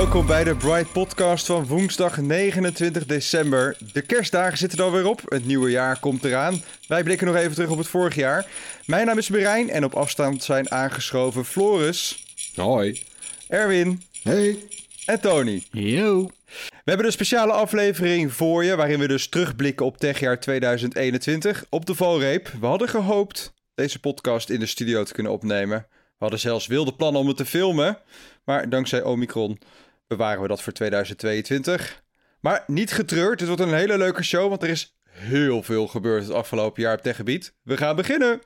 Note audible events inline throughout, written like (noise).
Welkom bij de Bright Podcast van woensdag 29 december. De kerstdagen zitten er alweer op. Het nieuwe jaar komt eraan. Wij blikken nog even terug op het vorig jaar. Mijn naam is Berijn en op afstand zijn aangeschoven Floris, Hoi. Erwin Hey. en Tony. Yo. We hebben een speciale aflevering voor je, waarin we dus terugblikken op techjaar 2021 op de valreep. We hadden gehoopt deze podcast in de studio te kunnen opnemen. We hadden zelfs wilde plannen om het te filmen, maar dankzij Omicron bewaren we dat voor 2022. Maar niet getreurd, dit wordt een hele leuke show, want er is heel veel gebeurd het afgelopen jaar op techgebied. We gaan beginnen!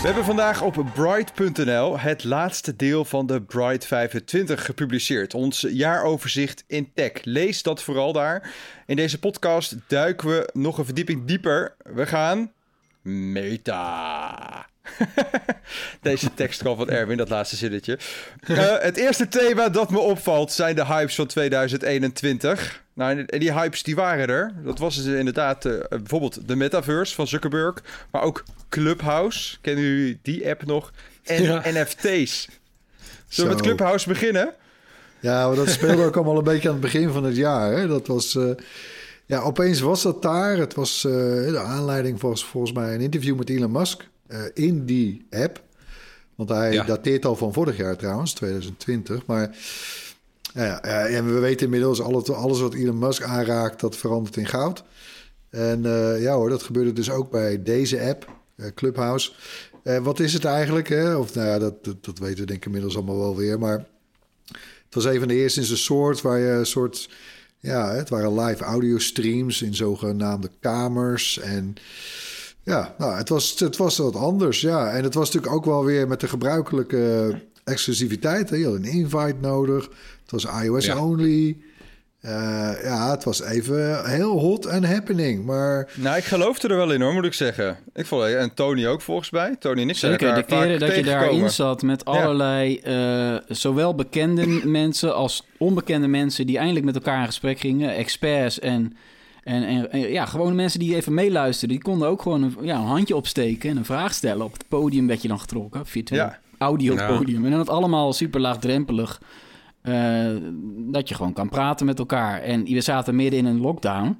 We hebben vandaag op Bright.nl het laatste deel van de Bright 25 gepubliceerd. Ons jaaroverzicht in tech. Lees dat vooral daar. In deze podcast duiken we nog een verdieping dieper. We gaan meta. (laughs) Deze tekst kwam van Erwin, dat laatste zinnetje. Eh, het eerste thema dat me opvalt zijn de hypes van 2021. Nou, en die hypes die waren er. Dat was dus inderdaad eh, bijvoorbeeld de metaverse van Zuckerberg, maar ook Clubhouse. Kennen jullie die app nog? En Ja. NFT's. Zullen we met. Clubhouse beginnen? Ja, maar dat speelde ook allemaal een beetje aan het begin van het jaar. Hè? Dat was, eh, ja, opeens was dat daar. Het was, eh, de aanleiding was volgens mij een interview met Elon Musk in die app. Want hij Ja. dateert al van vorig jaar trouwens, 2020. Maar ja, ja, en we weten inmiddels, alles, alles wat Elon Musk aanraakt, dat verandert in goud. En eh, ja hoor, dat gebeurde dus ook bij deze app, eh, Clubhouse. Eh, wat is het eigenlijk? Hè? Of nou ja, dat, dat, dat weten we denk ik inmiddels allemaal wel weer. Maar het was een van de eerste in zijn soort waar je een soort... Ja, het waren live audio streams in zogenaamde kamers. En ja, nou, het, was, het was wat anders, ja. En het was natuurlijk ook wel weer met de gebruikelijke exclusiviteit. Hè? Je had een invite nodig. Het was iOS Ja. only. Eh, ja, het was even heel hot en happening. Maar Nou, ik geloofde er wel in hoor, moet ik zeggen. Ik vond, en Tony ook volgens mij. Tony en ik zijn Zeker, de keren dat je daarin zat met allerlei, eh, zowel bekende (clears throat) mensen als onbekende mensen die eindelijk met elkaar in gesprek gingen, experts en, en, en, en ja, gewone mensen die even meeluisterden, die konden ook gewoon een, ja, een handje opsteken en een vraag stellen. Op het podium werd je dan getrokken, virtueel Ja. audio Ja. podium. En dan het allemaal super laagdrempelig, eh, dat je gewoon kan praten met elkaar. En we zaten midden in een lockdown.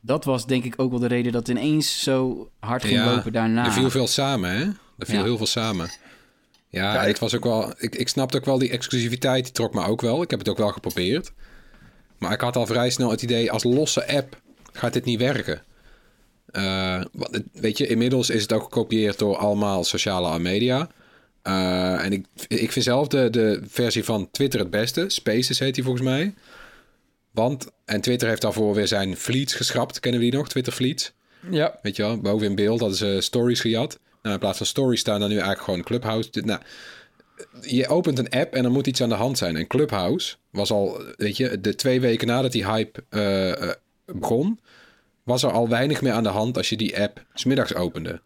Dat was denk ik ook wel de reden dat het ineens zo hard ging lopen daarna. Er viel veel samen, hè? Er viel Ja. heel veel samen. Ja, Ja, en ik- het was ook wel... Ik, ik snapte ook wel die exclusiviteit, die trok me ook wel. Ik heb het ook wel geprobeerd. Maar ik had al vrij snel het idee, als losse app gaat dit niet werken. Eh, weet je, inmiddels is het ook gekopieerd door allemaal sociale media. Eh, en ik, ik vind zelf de, de versie van Twitter het beste. Spaces heet die volgens mij. Want, en Twitter heeft daarvoor weer zijn fleets geschrapt. Kennen we die nog? Twitter fleets? Ja, Weet je wel, boven in beeld hadden ze stories gejat. Nou, in plaats van stories staan dan nu eigenlijk gewoon Clubhouse. Nou, je opent een app en er moet iets aan de hand zijn. En Clubhouse was al, weet je, de twee weken nadat die hype eh, eh, begon, was er al weinig meer aan de hand als je die app smiddags opende.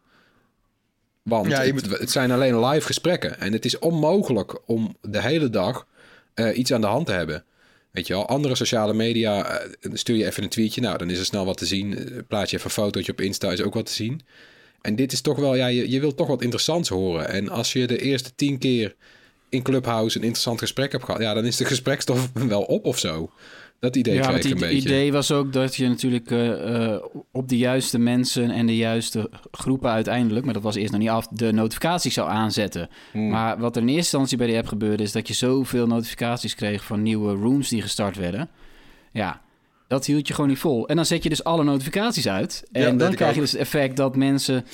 Want Ja, het, moet- het zijn alleen live gesprekken. En het is onmogelijk om de hele dag eh, iets aan de hand te hebben. Weet je wel, andere sociale media stuur je even een tweetje. Nou, dan is er snel wat te zien. Plaats je even een fotootje op Insta, is ook wat te zien. En dit is toch wel, ja, je, je wilt toch wat interessants horen. En als je de eerste tien keer in Clubhouse een interessant gesprek hebt gehad, ja, dan is de gesprekstof (laughs) wel op of zo. Dat idee Ja, ik het een beetje. idee was ook dat je natuurlijk eh, eh, op de juiste mensen en de juiste groepen uiteindelijk, maar dat was eerst nog niet af, de notificaties zou aanzetten. Hmm. Maar wat er in eerste instantie bij die app gebeurde, is dat je zoveel notificaties kreeg van nieuwe rooms die gestart werden. Ja, dat hield je gewoon niet vol. En dan zet je dus alle notificaties uit. En Ja, dan krijg je dus het effect dat mensen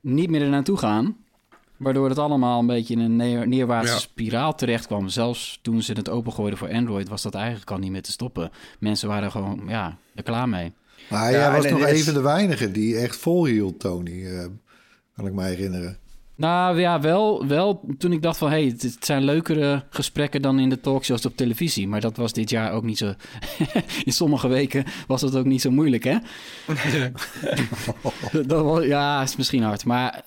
niet meer er naartoe gaan. Waardoor het allemaal een beetje in een neer, neerwaartse Ja. spiraal terecht kwam. Zelfs toen ze het opengooiden voor Android, was dat eigenlijk al niet meer te stoppen. Mensen waren gewoon ja, er klaar mee. Maar Ja, jij was nog en een is- van de weinigen die echt volhield, Tony. eh, kan ik me herinneren. Nou ja, wel, wel toen ik dacht van... hé, hey, het, het zijn leukere gesprekken dan in de talkshows op televisie. Maar dat was dit jaar ook niet zo... (laughs) in sommige weken was het ook niet zo moeilijk, hè? (laughs) (laughs) dat was, ja, is misschien hard. Maar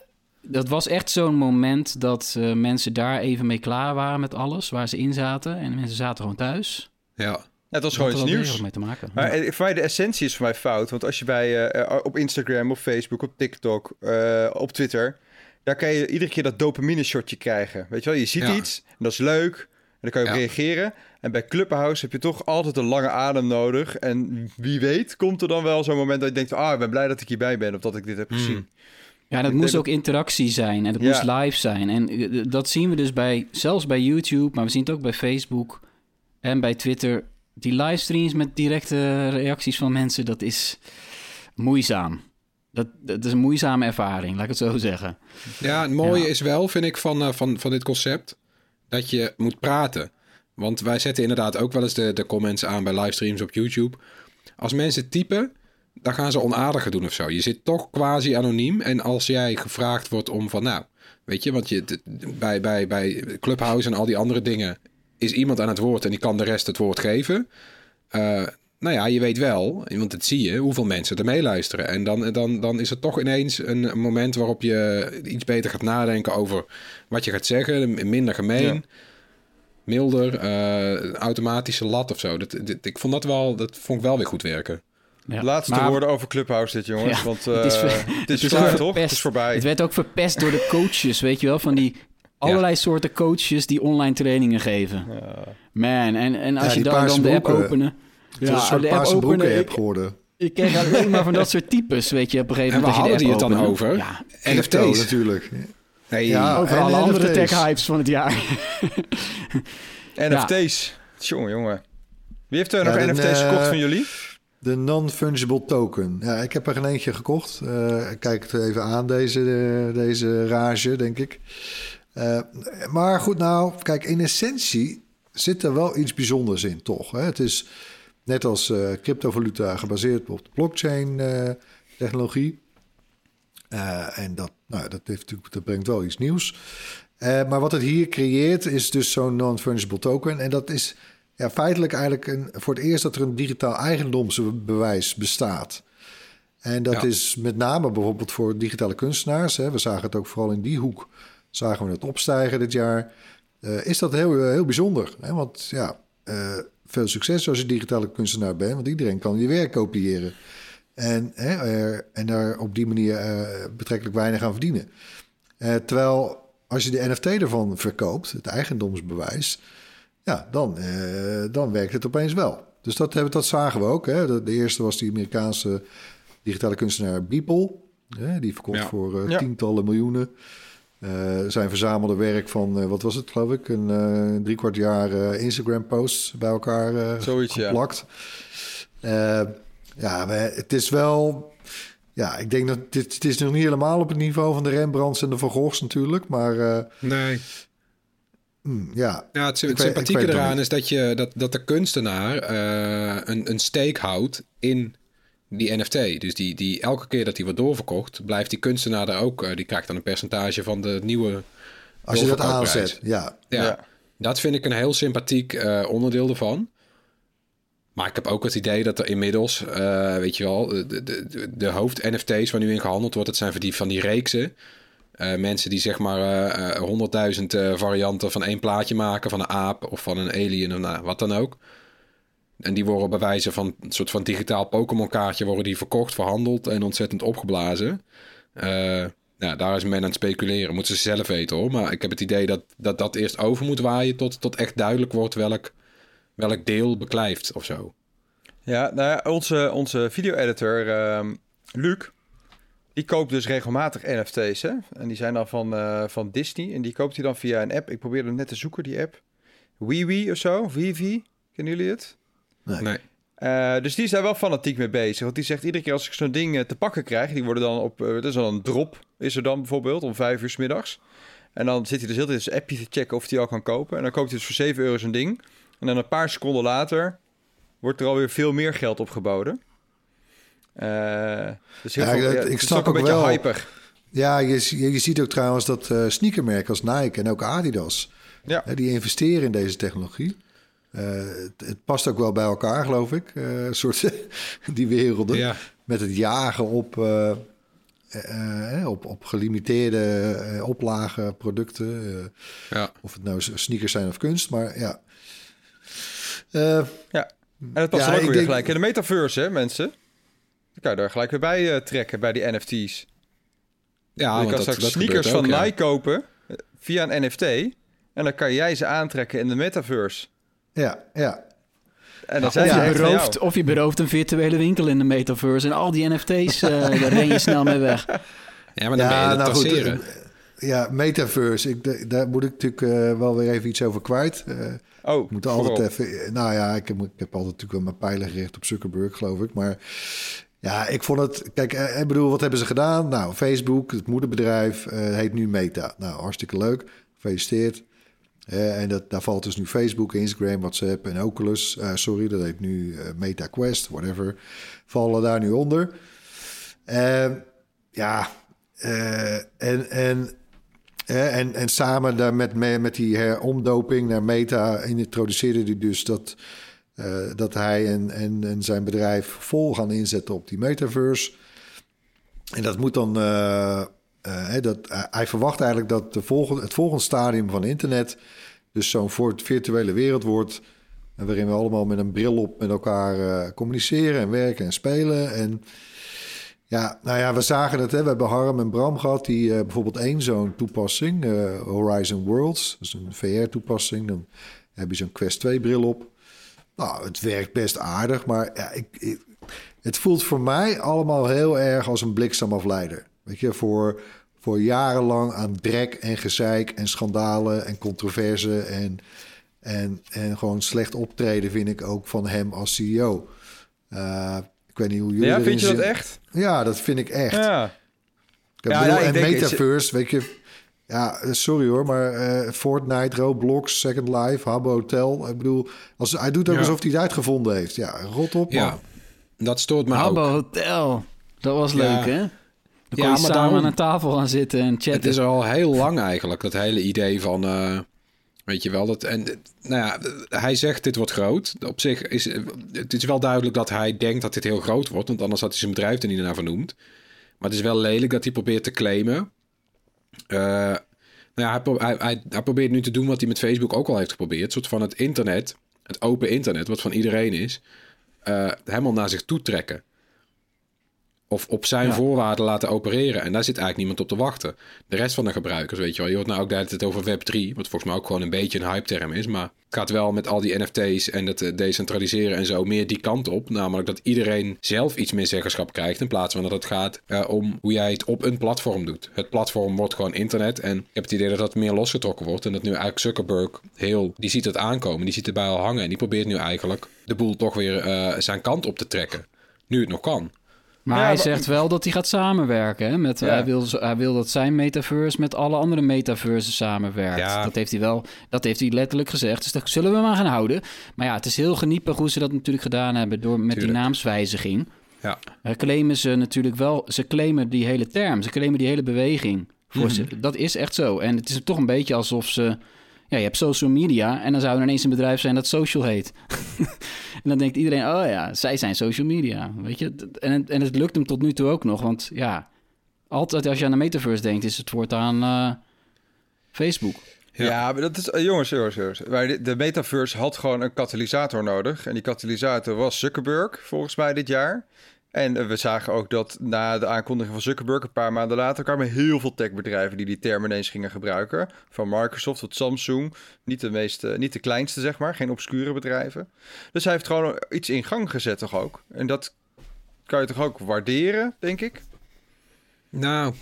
dat was echt zo'n moment dat eh, mensen daar even mee klaar waren met alles... waar ze in zaten. En mensen zaten gewoon thuis. Ja. Het was Dat gewoon iets nieuws. mee te maken. Maar eh, voor mij de essentie is voor mij fout. Want als je bij, eh, op Instagram, op Facebook, op TikTok, eh, op Twitter... daar kan je iedere keer dat dopamine shotje krijgen. Weet je wel, je ziet Ja. iets en dat is leuk. En dan kan je op Ja. reageren. En bij Clubhouse heb je toch altijd een lange adem nodig. En wie weet komt er dan wel zo'n moment dat je denkt... ah, ik ben blij dat ik hierbij ben of dat ik dit heb Hmm. gezien. Ja, dat Ik moest ook interactie zijn en Ja. moest live zijn. En eh, dat zien we dus bij, zelfs bij YouTube, maar we zien het ook bij Facebook en bij Twitter. Die livestreams met directe reacties van mensen, dat is moeizaam. Dat, dat is een moeizame ervaring, laat ik het zo zeggen. Ja, het mooie Ja. is wel, vind ik, van, eh, van, van dit concept, dat je moet praten. Want wij zetten inderdaad ook wel eens de, de comments aan bij livestreams op YouTube. Als mensen typen, dan gaan ze onaardiger doen of zo. Je zit toch quasi anoniem. En als jij gevraagd wordt om van, nou, weet je, want je, bij, bij, bij Clubhouse en al die andere dingen is iemand aan het woord en die kan de rest het woord geven. Eh, nou ja, je weet wel, want dat zie je, hoeveel mensen er meeluisteren. En dan, dan, dan is het toch ineens een, moment waarop je iets beter gaat nadenken over wat je gaat zeggen. Minder gemeen, Ja. milder, eh, automatische lat of zo. Dat, ik vond dat wel, dat vond ik wel weer goed werken. Ja. Laatste Maar woorden over Clubhouse dit, jongens. Ja, want (laughs) het is eh, ver- het is het is klaar, ook toch? Het is voorbij. Het werd ook verpest door de coaches, weet je wel, van die allerlei soorten coaches die online trainingen geven. Man, en, en als Ja, je dan, dan de app openen... Het is een soort paarse broeken ik, app geworden. ik kreeg alleen (laughs) maar van dat soort types, weet je, op een gegeven En moment. waar je de hadden die app het dan opende. over? Ja, NFT's. natuurlijk. Nee, Ja. over en alle andere tech-hypes van het jaar. NFT's. Jongen, jongen. Wie heeft er Ja, nog NFT's eh, gekocht van jullie? De non-fungible token. Ja, ik heb er geen eentje gekocht. Ik kijk het even aan, deze, eh, deze rage, denk ik. Eh, maar goed, nou, kijk, in essentie zit er wel iets bijzonders in, toch? Hè? Het is net als eh, cryptovaluta gebaseerd op de blockchain-technologie. En dat, nou, dat, heeft, dat brengt wel iets nieuws. Maar wat het hier creëert is dus zo'n non-fungible token. En dat is ja, feitelijk eigenlijk een, voor het eerst dat er een digitaal eigendomsbewijs bestaat. En dat Ja. is met name bijvoorbeeld voor digitale kunstenaars. Hè. We zagen het ook vooral in die hoek. Zagen we het opstijgen dit jaar. Eh, is dat heel, heel bijzonder. Hè? Want ja, eh, veel succes als je digitale kunstenaar bent. Want iedereen kan je werk kopiëren. En, hè, er, en daar op die manier eh, betrekkelijk weinig aan verdienen. Eh, terwijl als je de NFT ervan verkoopt, het eigendomsbewijs, ja, dan, eh, dan werkt het opeens wel. Dus dat, hebben, dat zagen we ook. Hè. De, de eerste was die Amerikaanse digitale kunstenaar Beeple. Hè, die verkocht Ja. voor eh, Ja. tientallen miljoenen. Eh, zijn verzamelde werk van, wat was het geloof ik, een drie kwart jaar Instagram-posts bij elkaar Zoiets, ja. geplakt. Eh, ja, maar het is wel... Ja, ik denk dat dit het is nog niet helemaal op het niveau van de Rembrandts en de Van Goghs natuurlijk. Maar Nee. Hmm, ja, Ja, het, sympathieke weet eraan is dat, je, dat, dat de kunstenaar eh, een, een stake houdt in die NFT. Dus die, die, elke keer dat die wordt doorverkocht, blijft die kunstenaar er ook. eh, die krijgt dan een percentage van de nieuwe. als je dat aanzet. Ja, Ja, Ja. dat vind ik een heel sympathiek eh, onderdeel ervan. Maar ik heb ook het idee dat er inmiddels, eh, weet je wel, de, de, de, de hoofd-NFT's waar nu in gehandeld wordt, dat zijn van die, van die reeksen. Eh, mensen die zeg maar honderdduizend varianten van één plaatje maken, van een aap of van een alien of nou, wat dan ook. En die worden bij wijze van een soort van digitaal Pokémon kaartje worden die verkocht, verhandeld en ontzettend opgeblazen. Eh, nou, daar is men aan het speculeren. Moeten ze zelf weten hoor. Maar ik heb het idee dat dat, dat eerst over moet waaien tot, tot echt duidelijk wordt welk, welk deel beklijft of zo. Ja, nou ja, onze, onze video-editor, ehm, Luc, die koopt dus regelmatig NFT's. Hè? En die zijn dan van, eh, van Disney. En die koopt hij dan via een app. Ik probeerde hem net te zoeken, die app. Wiwi of zo, Vivi. Kennen jullie het? Nee. Nee. Eh, dus die is daar wel fanatiek mee bezig. Want die zegt iedere keer als ik zo'n ding eh, te pakken krijg, die worden dan op, uh, dat is dan een drop, is er dan bijvoorbeeld om vijf uur s middags. En dan zit hij dus heel tijd zijn appje te checken of hij al kan kopen. En dan koopt hij dus voor 7 euro zo'n ding. En dan een paar seconden later wordt er alweer veel meer geld opgeboden. Uh, dus heel Ja, veel, dat- ik het snap ook een ook beetje wel. hyper. Ja, je, je, je ziet ook trouwens dat eh, sneakermerken als Nike en ook Adidas... Ja. hè, die investeren in deze technologie. Eh, het, het past ook wel bij elkaar, geloof ik. eh, een soort (laughs) die werelden. Ja. Met het jagen op, eh, eh, eh, op, op gelimiteerde eh, oplagen producten. eh, Ja. of het nou sneakers zijn of kunst, maar ja. Eh, Ja. En dat past ook weer denk- gelijk in de metaverse, hè, mensen. Dan kan je daar gelijk weer bij eh, trekken, bij die NFT's. Ja, je want kan dat, straks dat sneakers van ook, ja. Nike kopen eh, via een NFT. En dan kan jij ze aantrekken in de metaverse. ja, ja. En dan zijn Of ze je, berooft, of je berooft een virtuele winkel in de metaverse en al die NFT's, eh (laughs) daar ren je snel mee weg. Ja, maar dan ben je het tasseren. eh, ja, metaverse. Ik, de- daar moet ik natuurlijk eh, wel weer even iets over kwijt. Eh, Oh, Ik moet altijd even. Nou ja, ik heb, ik heb altijd natuurlijk wel mijn pijlen gericht op Zuckerberg, geloof ik. Maar ja, ik vond het. Kijk, eh, ik bedoel, wat hebben ze gedaan? Nou, Facebook, het moederbedrijf, eh, heet nu Meta. Nou, hartstikke leuk. Gefeliciteerd. Eh, en dat, daar valt dus nu Facebook, Instagram, WhatsApp en Oculus. eh, sorry, dat heet nu eh, Meta Quest, whatever. Vallen daar nu onder. Eh, ja, eh, en, en en, en samen daar met, me- met die heromdoping naar Meta introduceerde hij dus dat, eh, dat hij en, en, zijn bedrijf vol gaan inzetten op die metaverse. En dat moet dan. eh, eh, dat, hij- verwacht eigenlijk dat de volgende, het volgende stadium van internet. dus zo'n virtuele wereld wordt. waarin we allemaal met een bril op met elkaar communiceren en werken en spelen. En ja, nou ja, we zagen het. Hè. We hebben Harm en Bram gehad. Die bijvoorbeeld één zo'n toepassing, Horizon Worlds. Dat is een VR-toepassing. Dan heb je zo'n Quest 2-bril op. Nou, het werkt best aardig. Maar ja, ik, ik- het voelt voor mij allemaal heel erg als een bliksemafleider. Weet je, voor, voor jarenlang aan drek en gezeik en schandalen en controverse. En, en, en gewoon slecht optreden vind ik ook van hem als CEO. Eh, ik weet niet hoe jullie Ja, vind je dat echt? Ja, dat vind ik echt. Ja. Ik Ja, bedoel, ja, ik en denk- Metaverse, weet je... Ja, eh, sorry hoor, maar eh, Fortnite, Roblox, Second Life, Habbo Hotel... Ik bedoel, als, hij doet ook Ja. alsof hij het uitgevonden heeft. Ja, rot op, man. Ja, dat stoort me Habbo ook. Hotel, dat was Ja. leuk hè? Dan kon Ja, je maar samen daarom- aan een tafel gaan zitten en chatten. Het is al heel lang eigenlijk, dat hele idee van... eh, weet je wel, dat... En, nou ja, hij zegt dit wordt groot. Op zich is... Het is wel duidelijk dat hij denkt dat dit heel groot wordt. Want anders had hij zijn bedrijf er niet naar vernoemd. Maar het is wel lelijk dat hij probeert te claimen. Eh, nou ja, hij, pro- hij, hij, hij probeert nu te doen wat hij met Facebook ook al heeft geprobeerd. Een soort van het internet, het open internet, wat van iedereen is... eh, helemaal naar zich toe trekken. Of op zijn Ja. voorwaarden laten opereren. En daar zit eigenlijk niemand op te wachten. De rest van de gebruikers, weet je wel. Je hoort nou ook hele tijd over Web3. Wat volgens mij ook gewoon een beetje een hype-term is. Maar het gaat wel met al die NFT's en het eh, decentraliseren en zo meer die kant op. Namelijk dat iedereen zelf iets meer zeggenschap krijgt. In plaats van dat het gaat eh, om hoe jij het op een platform doet. Het platform wordt gewoon internet. En ik heb het idee dat dat meer losgetrokken wordt. En dat nu eigenlijk Zuckerberg heel... Die ziet het aankomen. Die ziet erbij al hangen. En die probeert nu eigenlijk de boel toch weer eh, zijn kant op te trekken. Nu het nog kan. Maar Ja, hij zegt wel dat hij gaat samenwerken. Hè? Met, Ja. hij, wil, hij wil dat zijn metaverse met alle andere metaverses samenwerkt. Ja. Dat heeft hij wel, dat heeft hij letterlijk gezegd. Dus dat zullen we maar gaan houden. Maar ja, het is heel geniepig hoe ze dat natuurlijk gedaan hebben door met die naamswijziging. Ja. Uh, claimen ze natuurlijk wel, ze claimen die hele term, ze claimen die hele beweging. Voor Mhm. ze. Dat is echt zo. En het is toch een beetje alsof ze, ja, je hebt social media en dan zou er ineens een bedrijf zijn dat social heet. (laughs) en dan denkt iedereen, oh ja, zij zijn social media, weet je. En, en het lukt hem tot nu toe ook nog, want ja, altijd als je aan de metaverse denkt, is het voortaan eh Facebook. Ja. Ja, maar dat is... eh, jongens, jongens, jongens. Maar de metaverse had gewoon een katalysator nodig. En die katalysator was Zuckerberg, volgens mij dit jaar. En eh, we zagen ook dat na de aankondiging van Zuckerberg een paar maanden later kwamen heel veel techbedrijven die die term ineens gingen gebruiken. Van Microsoft tot Samsung. Niet de, meeste, niet de kleinste, zeg maar. Geen obscure bedrijven. Dus hij heeft gewoon iets in gang gezet, toch ook? En dat kan je toch ook waarderen, denk ik? Nou,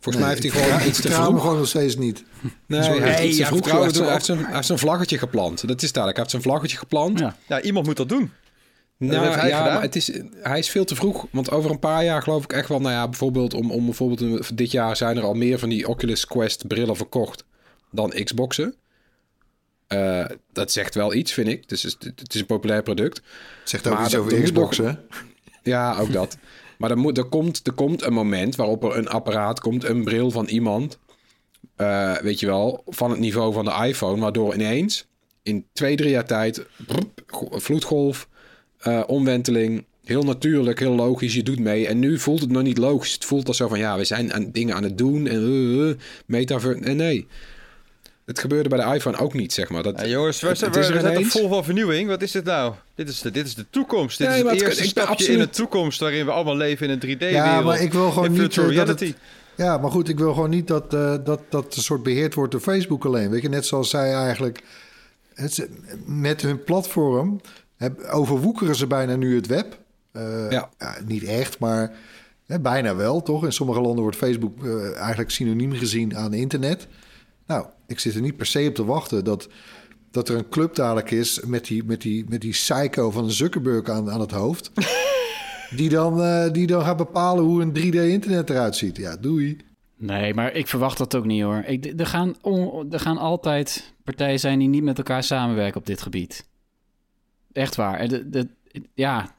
volgens mij heeft hij gewoon vertrouw- iets te vroeg. gewoon nog steeds niet. Nee, Sorry. hij heeft. Hij heeft zijn, hij heeft zijn vlaggetje geplant. Dat is duidelijk. Hij heeft zijn vlaggetje geplant. Ja. Ja, iemand moet dat doen. Nou, hij ja, maar het is, hij is veel te vroeg. Want over een paar jaar geloof ik echt wel... Nou ja, bijvoorbeeld om, om bijvoorbeeld dit jaar zijn er al meer van die Oculus Quest brillen verkocht dan Xboxen. Eh, dat zegt wel iets, vind ik. Dus het is, het is een populair product. Zegt ook Maar iets er- over er moet Xbox, nog- hè? Ja, ook dat. (laughs) Maar er, moet, er, komt, er komt een moment waarop er een apparaat komt, een bril van iemand, eh, weet je wel, van het niveau van de iPhone, waardoor ineens in twee, drie jaar tijd brrp, vloedgolf, eh, omwenteling, heel natuurlijk, heel logisch, je doet mee. En nu voelt het nog niet logisch. Het voelt als zo van, ja, we zijn aan, dingen aan het doen en uh, uh, metaverse. En nee, het gebeurde bij de iPhone ook niet, zeg maar. Dat, Ja, jongens, we het- is we er zijn toch ineens. vol van vernieuwing. Wat is dit nou? Dit is de, dit is de toekomst. Dit Nee, is het het- eerste ik stapje in de toekomst... waarin we allemaal leven in een 3D-wereld. Ja, maar ik wil gewoon niet dat het... Ja, maar goed, ik wil gewoon niet dat, eh, dat dat een soort beheerd wordt door Facebook alleen. Weet je, net zoals zij eigenlijk het, met hun platform overwoekeren ze bijna nu het web. Eh, Ja. niet echt, maar hè, bijna wel, toch? In sommige landen wordt Facebook eh, eigenlijk synoniem gezien aan internet. Nou, ik zit er niet per se op te wachten dat, dat er een club dadelijk is met die, met die, met die psycho van Zuckerberg aan, aan het hoofd. (laughs) Die dan, eh, die dan gaat bepalen hoe een 3D-internet eruit ziet. Ja, doei. Nee, maar ik verwacht dat ook niet hoor. Ik, er, gaan on- er gaan altijd partijen zijn die niet met elkaar samenwerken op dit gebied. Echt waar. En ja,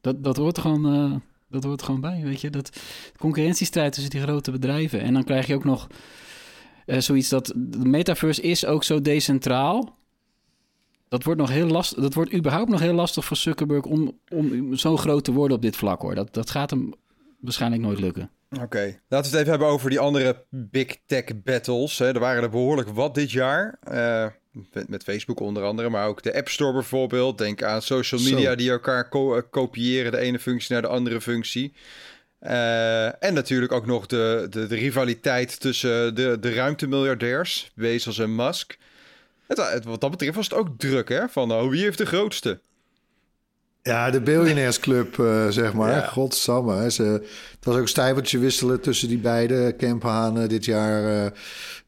dat, dat, hoort gewoon, eh, dat hoort gewoon bij, weet je. Dat concurrentiestrijd tussen die grote bedrijven. En dan krijg je ook nog eh, zoiets dat... De metaverse is ook zo decentraal. Dat wordt, nog heel last, dat wordt überhaupt nog heel lastig voor Zuckerberg... om, om zo groot te worden op dit vlak, hoor. Dat, dat gaat hem waarschijnlijk nooit lukken. Oké, laten we het even hebben over die andere big tech battles. Hè. Er waren er behoorlijk wat dit jaar. Eh, met, met Facebook onder andere, maar ook de App Store bijvoorbeeld. Denk aan social media Zo. die elkaar eh, kopiëren, de ene functie naar de andere functie. Eh, en natuurlijk ook nog de, de, de rivaliteit tussen de, de ruimtemiljardairs, Bezos en Musk. Het, het- wat dat betreft was het ook druk, hè? Van oh, wie heeft de grootste? Ja, de biljonairsclub, eh zeg maar. Ja. Godsamme. Hè. Ze, het was ook een stijvertje wisselen tussen die beide. Kemp Haan eh, dit jaar eh,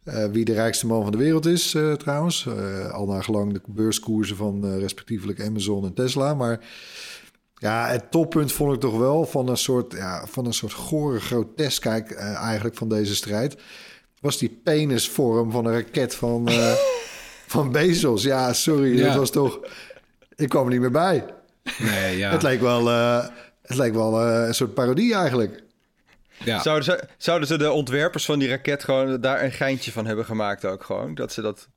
eh, wie de rijkste man van de wereld is, eh, trouwens. Eh, al naar gelang de beurskoersen van respectievelijk Amazon en Tesla. Maar ja, het toppunt vond ik toch wel van een soort, ja, van een soort gore groteskheid eh, eigenlijk van deze strijd. Was die penisvorm van een raket van, (laughs) van Bezos. Ja, sorry, Ja. dat was toch... Ik kwam er niet meer bij. nee, ja. Het leek wel, het leek wel een soort parodie eigenlijk. Ja. Zouden, ze, zouden ze de ontwerpers van die raket gewoon daar een geintje van hebben gemaakt ook gewoon? Dat ze dat...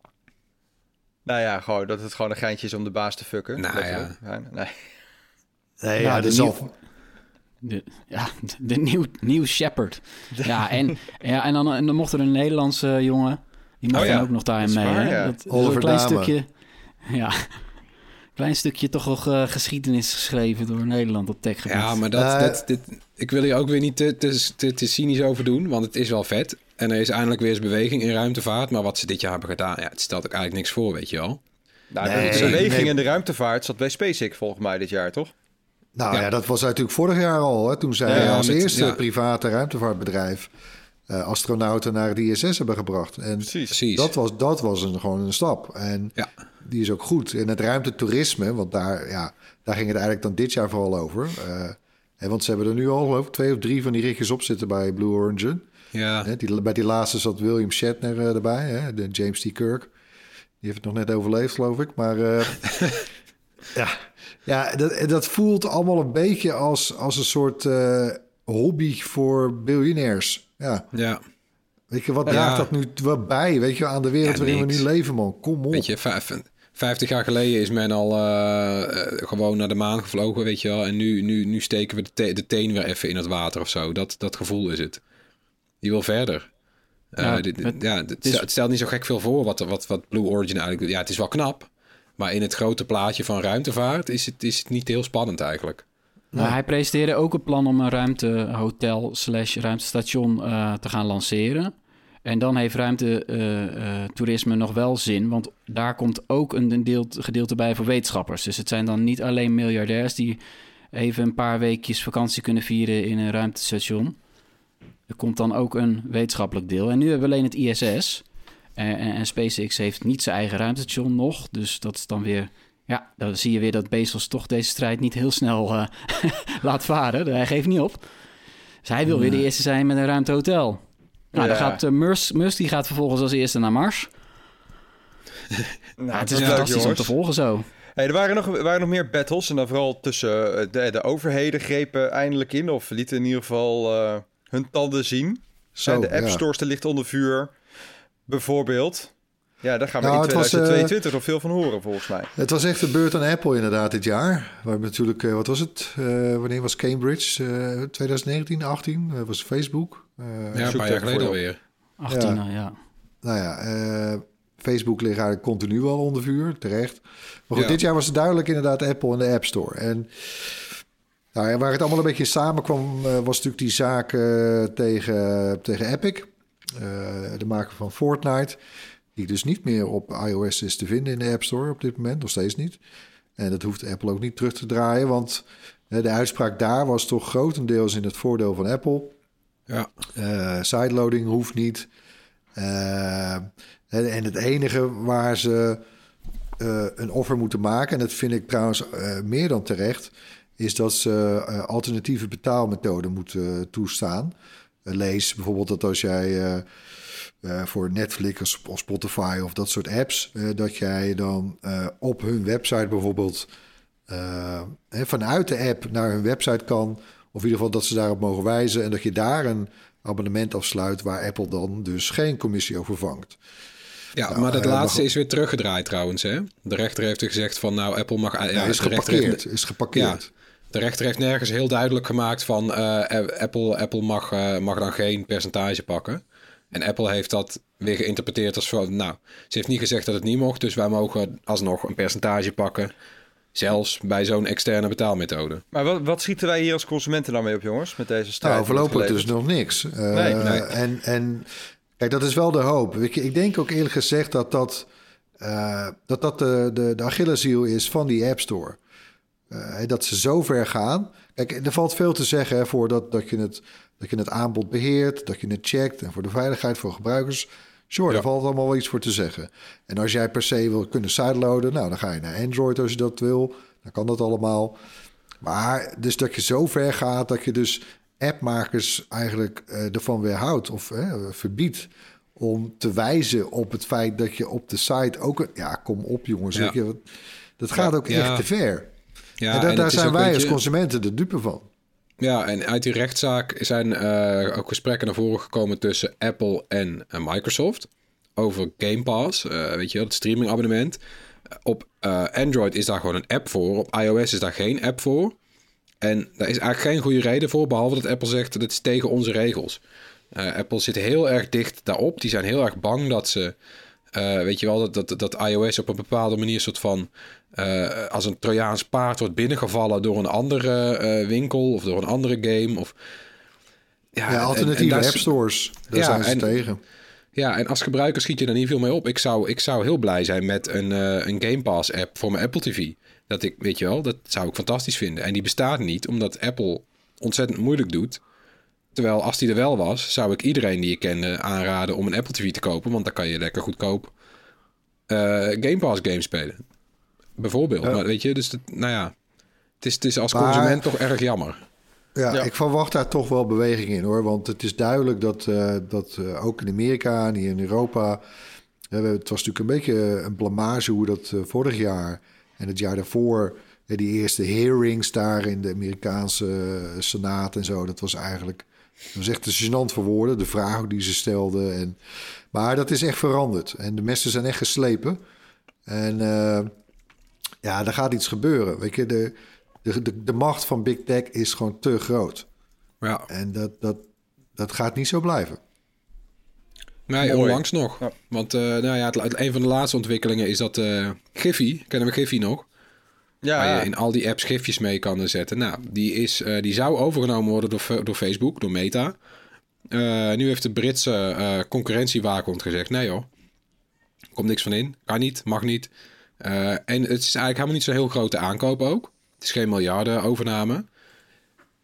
Nou ja, gewoon dat het gewoon een geintje is om de baas te fucken. Nou letterlijk. Ja, nee. Nee, Ja, ja, de dat is nieuw- al... De, ja, de nieuw, nieuw Shepherd. Ja, en, ja, en, dan, en dan mocht er een Nederlandse jongen. Die mocht Oh ja, dan ook nog daarin mee. waar, hè? ja. Dat, een klein Dame. stukje. Ja, klein stukje toch nog eh, geschiedenis geschreven door Nederland op techgebied. Ja, maar dat, Eh, dat, dit, ik wil hier ook weer niet te, te, te, te cynisch over doen, want het is wel vet. En er is eindelijk weer eens beweging in ruimtevaart. Maar wat ze dit jaar hebben gedaan, ja, het stelt ook eigenlijk niks voor, weet je wel. Nou, Nee, de beweging nee. in de ruimtevaart zat bij SpaceX volgens mij dit jaar, toch? Nou ja. Ja. dat was natuurlijk vorig jaar al. Hè, toen zij Ja, als met- eerste ja. private ruimtevaartbedrijf eh, astronauten naar het ISS hebben gebracht. En Precies. Precies. dat was, dat was een, gewoon een stap. En Ja. Die is ook goed. En het ruimtetoerisme, want daar, ja, daar ging het eigenlijk dan dit jaar vooral over. Hè, want ze hebben er nu al geloof ik twee of drie van die ritjes op zitten bij Blue Origin. Ja, Hè, die, bij die laatste zat William Shatner eh, erbij, hè, de James T. Kirk. Die heeft het nog net overleefd, geloof ik. Maar eh, (laughs) ja, ja dat, dat voelt allemaal een beetje als, als een soort hobby voor biljonairs. Ja, ja. weet je, wat Ja. draagt dat nu wat bij, weet je, aan de wereld Ja, waarin we nu leven, man? Kom op. Weet je, vijf, 50 jaar geleden is men al eh, eh, gewoon naar de maan gevlogen, weet je wel. En nu, nu, nu steken we de, te- de teen weer even in het water of zo. Dat, dat gevoel is het. Die wil verder. Eh, Ja, dit- het- ja, het, het is- het stelt niet zo gek veel voor wat, wat, wat Blue Origin eigenlijk doet. Ja, het is wel knap. Maar in het grote plaatje van ruimtevaart is het, is het niet heel spannend eigenlijk. Nou, hij presenteerde ook een plan om een ruimtehotel slash ruimtestation eh, te gaan lanceren. En dan heeft ruimtetoerisme nog wel zin, want daar komt ook een deel, gedeelte bij voor wetenschappers. Dus het zijn dan niet alleen miljardairs die even een paar weekjes vakantie kunnen vieren in een ruimtestation. Er komt dan ook een wetenschappelijk deel. En nu hebben we alleen het ISS. En, en, en SpaceX heeft niet zijn eigen ruimtestation nog. Dus dat is dan weer... Ja, dan zie je weer dat Bezos toch deze strijd niet heel snel eh, (laughs) laat varen. Hij geeft niet op. Dus hij wil weer de eerste zijn met een ruimtehotel. Nou, Ja. dan gaat uh, Musk, Musk die gaat vervolgens als eerste naar Mars. (laughs) Nou, Ja, het is leuk, fantastisch om jongens. te volgen zo. Hey, er waren nog, waren nog meer battles en dan vooral tussen eh, de, de overheden grepen eindelijk in. Of lieten in ieder geval eh, hun tanden zien. Zo, Zijn de app ja. stores te licht onder vuur, bijvoorbeeld. Ja, daar gaan we Nou, in het was, eh, 2022 nog veel van horen, volgens mij. Het was echt de beurt aan Apple inderdaad dit jaar. We hebben natuurlijk, eh, wat was het? Eh, wanneer was Cambridge? Eh 2019, 18? Dat was Facebook. Eh, Ja, een paar jaar geleden alweer. 18, Ja. ja. Nou ja, eh, Facebook ligt eigenlijk continu wel onder vuur, terecht. Maar goed, Ja. dit jaar was het duidelijk inderdaad Apple en de App Store. En nou, ja, waar het allemaal een beetje samenkwam, eh, was natuurlijk die zaak tegen, tegen Epic. Eh, de maker van Fortnite. Die dus niet meer op iOS is te vinden in de App Store op dit moment, nog steeds niet. En dat hoeft Apple ook niet terug te draaien, want de uitspraak daar was toch grotendeels in het voordeel van Apple. Ja. Eh, sideloading hoeft niet. Eh, en het enige waar ze eh, een offer moeten maken, en dat vind ik trouwens meer dan terecht, is dat ze alternatieve betaalmethoden moeten toestaan. Lees bijvoorbeeld dat als jij voor Netflix of Spotify of dat soort apps, dat jij dan op hun website bijvoorbeeld vanuit de app naar hun website kan. Of in ieder geval dat ze daarop mogen wijzen. En dat je daar een abonnement afsluit waar Apple dan dus geen commissie over vangt. Ja, Nou, maar dat eh, laatste is weer teruggedraaid trouwens. Hè? De rechter heeft er gezegd van nou, Apple mag... Ja, Ja, is geparkeerd. heeft- Is geparkeerd. De rechter heeft nergens heel duidelijk gemaakt van eh, Apple, Apple mag, eh, mag dan geen percentage pakken. En Apple heeft dat weer geïnterpreteerd als van, nou, ze heeft niet gezegd dat het niet mocht, dus wij mogen alsnog een percentage pakken. Zelfs bij zo'n externe betaalmethode. Maar wat, wat schieten wij hier als consumenten dan mee op, jongens? Met deze strijd? Nou, voorlopig dus nog niks. Eh, Nee, nee. En, en kijk, dat is wel de hoop. Ik, ik denk ook eerlijk gezegd dat dat, eh, dat, dat de, de, de is van die App Store. Eh, dat ze zo ver gaan. Kijk, er valt veel te zeggen hè, voor dat, dat, je het, dat je het aanbod beheert, dat je het checkt en voor de veiligheid voor gebruikers. Sure, Ja. daar valt allemaal wel iets voor te zeggen. En als jij per se wil kunnen sideloaden, nou, dan ga je naar Android als je dat wil. Dan kan dat allemaal. Maar dus dat je zo ver gaat dat je dus appmakers eigenlijk eh, ervan weerhoudt of eh, verbiedt om te wijzen op het feit dat je op de site ook... een- Ja, kom op jongens, Ja. je, dat gaat ook echt te ver. Ja, en, da- en daar zijn wij als consumenten de dupe van. Ja, en uit die rechtszaak zijn eh, ook gesprekken naar voren gekomen tussen Apple en eh, Microsoft over Game Pass, eh, weet je het streamingabonnement. Op Android is daar gewoon een app voor, op iOS is daar geen app voor. En daar is eigenlijk geen goede reden voor, behalve dat Apple zegt dat het is tegen onze regels. Apple zit heel erg dicht daarop. Die zijn heel erg bang dat ze, weet je wel, dat, dat, dat iOS op een bepaalde manier soort van eh, als een Trojaans paard wordt binnengevallen door een andere eh, winkel of door een andere game. Of, Ja, alternatieve daar is- app stores, daar Ja, zijn ze en- tegen. Ja, en als gebruiker schiet je daar niet veel mee op. Ik zou, ik zou heel blij zijn met een, eh, een Game Pass app voor mijn Apple TV. Dat ik, weet je wel, dat zou ik fantastisch vinden. En die bestaat niet, omdat Apple ontzettend moeilijk doet. Terwijl als die er wel was, zou ik iedereen die ik kende aanraden om een Apple TV te kopen. Want dan kan je lekker goedkoop eh, Game Pass games spelen. Bijvoorbeeld. Ja. Maar weet je, dus dat, nou ja. Het is, het is als Maar- consument toch erg jammer. Ja, Ja. ik verwacht daar toch wel beweging in hoor. Want het is duidelijk dat, eh, dat eh, ook in Amerika en hier in Europa. eh, we- het was natuurlijk een beetje een blamage hoe dat vorig jaar en het jaar daarvoor. die eerste hearings daar in de Amerikaanse Senaat en zo. Dat was eigenlijk. Dat was echt te gênant voor woorden. De vragen die ze stelden. En, maar dat is echt veranderd. En de messen zijn echt geslepen. En eh, ja, er gaat iets gebeuren. Weet je, de, de, de, de macht van Big Tech is gewoon te groot. Ja, En dat, dat, dat gaat niet zo blijven. Nee, Mooi. onlangs nog. Ja. Want eh, nou ja, het, een van de laatste ontwikkelingen is dat eh Giphy, kennen we Giphy nog? Ja, Waar je in al die apps gifjes mee kan zetten. Nou, die, is, eh, die zou overgenomen worden door, door Facebook, door Meta. Eh, nu heeft de Britse eh concurrentiewaakhond gezegd... nee joh, komt niks van in. Kan niet, mag niet. Eh, en het is eigenlijk helemaal niet zo'n heel grote aankoop ook. Het is geen miljarden overname.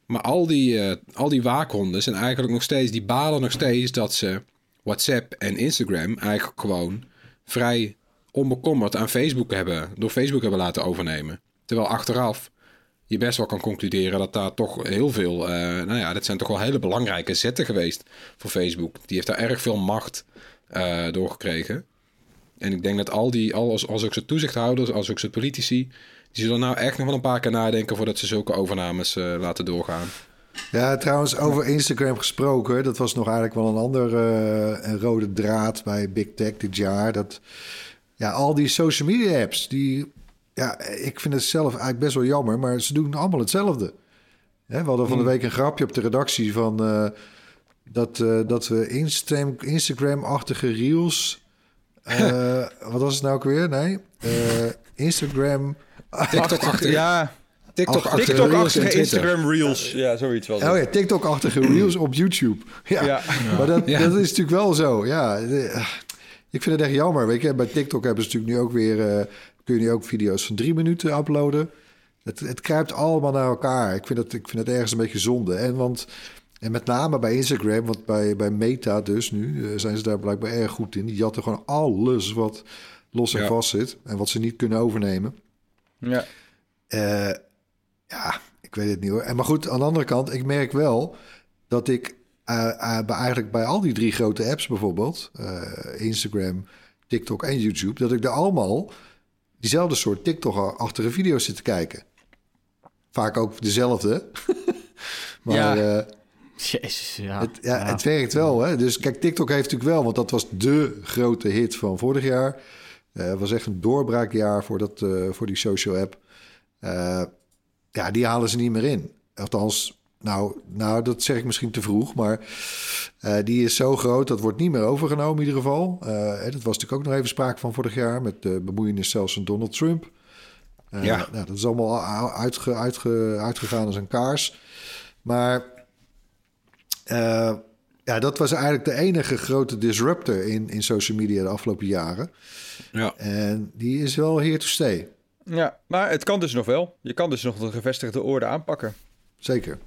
Maar al die, eh, al die waakhonden zijn eigenlijk nog steeds... die balen nog steeds dat ze WhatsApp en Instagram... eigenlijk gewoon vrij onbekommerd aan Facebook hebben... door Facebook hebben laten overnemen. Terwijl achteraf je best wel kan concluderen dat daar toch heel veel... eh, nou ja, dat zijn toch wel hele belangrijke zetten geweest voor Facebook. Die heeft daar erg veel macht eh doorgekregen. En ik denk dat al die, al als, als ook zijn toezichthouders, als ook zijn politici... die zullen nou echt nog wel een paar keer nadenken... voordat ze zulke overnames eh, laten doorgaan. Ja, trouwens, over Instagram gesproken. Dat was nog eigenlijk wel een andere eh, een rode draad bij Big Tech dit jaar. Dat ja, al die social media apps, die, ja, ik vind het zelf eigenlijk best wel jammer, maar ze doen allemaal hetzelfde. Hè, we hadden van de week een grapje op de redactie van eh, dat, dat we Instagram, Instagram-achtige reels. Eh, wat was het nou ook weer? Nee, eh, Instagram. TikTok-achtige Ja, TikTok Ach, TikTok-achtige Twitter. Instagram Reels. Ja, zoiets wel. Oh ja, TikTok-achtige reels op YouTube. Ja, Ja. maar dat, Ja. dat is natuurlijk wel zo. Ja, ik vind het echt jammer. Weet je, bij TikTok hebben ze natuurlijk nu ook weer... eh, kun je nu ook video's van drie minuten uploaden. Het, het kruipt allemaal naar elkaar. Ik vind, het, ik vind het ergens een beetje zonde. En, want, en met name bij Instagram, want bij, bij Meta dus nu... eh, zijn ze daar blijkbaar erg goed in. Die jatten gewoon alles wat los en Ja. vast zit. En wat ze niet kunnen overnemen. Ja. Eh, ja, ik weet het niet hoor. En maar goed, aan de andere kant, ik merk wel dat ik eh, bij, eigenlijk bij al die drie grote apps bijvoorbeeld, Instagram, TikTok en YouTube, dat ik daar allemaal diezelfde soort TikTok-achtige video's zit te kijken. Vaak ook dezelfde. (laughs) maar Ja. Jezus, ja. het, ja, het werkt wel. Hè? Dus kijk, TikTok heeft natuurlijk wel, want dat was de grote hit van vorig jaar. Eh, Het was echt een doorbraakjaar voor, dat, eh, voor die social app. Eh, ja, die halen ze niet meer in. Althans, nou, nou, dat zeg ik misschien te vroeg, maar eh, die is zo groot, dat wordt niet meer overgenomen in ieder geval. Eh, hè, dat was natuurlijk ook nog even sprake van vorig jaar met de bemoeienis zelfs van Donald Trump. Ja. nou, dat is allemaal uitge, uitge, uitgegaan als een kaars. Maar eh, ja, dat was eigenlijk de enige grote disruptor in, in social media de afgelopen jaren. Ja. En die is wel here to stay. ja, maar het kan dus nog wel. Je kan dus nog de gevestigde orde aanpakken. Zeker.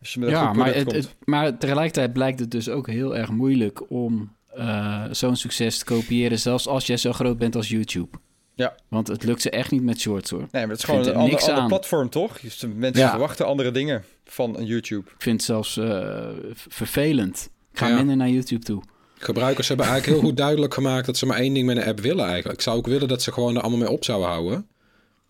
Als je met een Ja, goed maar, het, komt. het- maar tegelijkertijd blijkt het dus ook heel erg moeilijk om eh, zo'n succes te kopiëren, zelfs als jij zo groot bent als YouTube. Ja. Want het lukt ze echt niet met shorts hoor. Nee, maar het is gewoon een er ander, niks ander aan. platform, toch? Dus de mensen Ja. verwachten andere dingen van een YouTube. Ik vind het zelfs eh, vervelend. Ik ga Ja. minder naar YouTube toe. Gebruikers hebben eigenlijk heel goed duidelijk gemaakt dat ze maar één ding met een app willen eigenlijk. Ik zou ook willen dat ze gewoon er allemaal mee op zouden houden.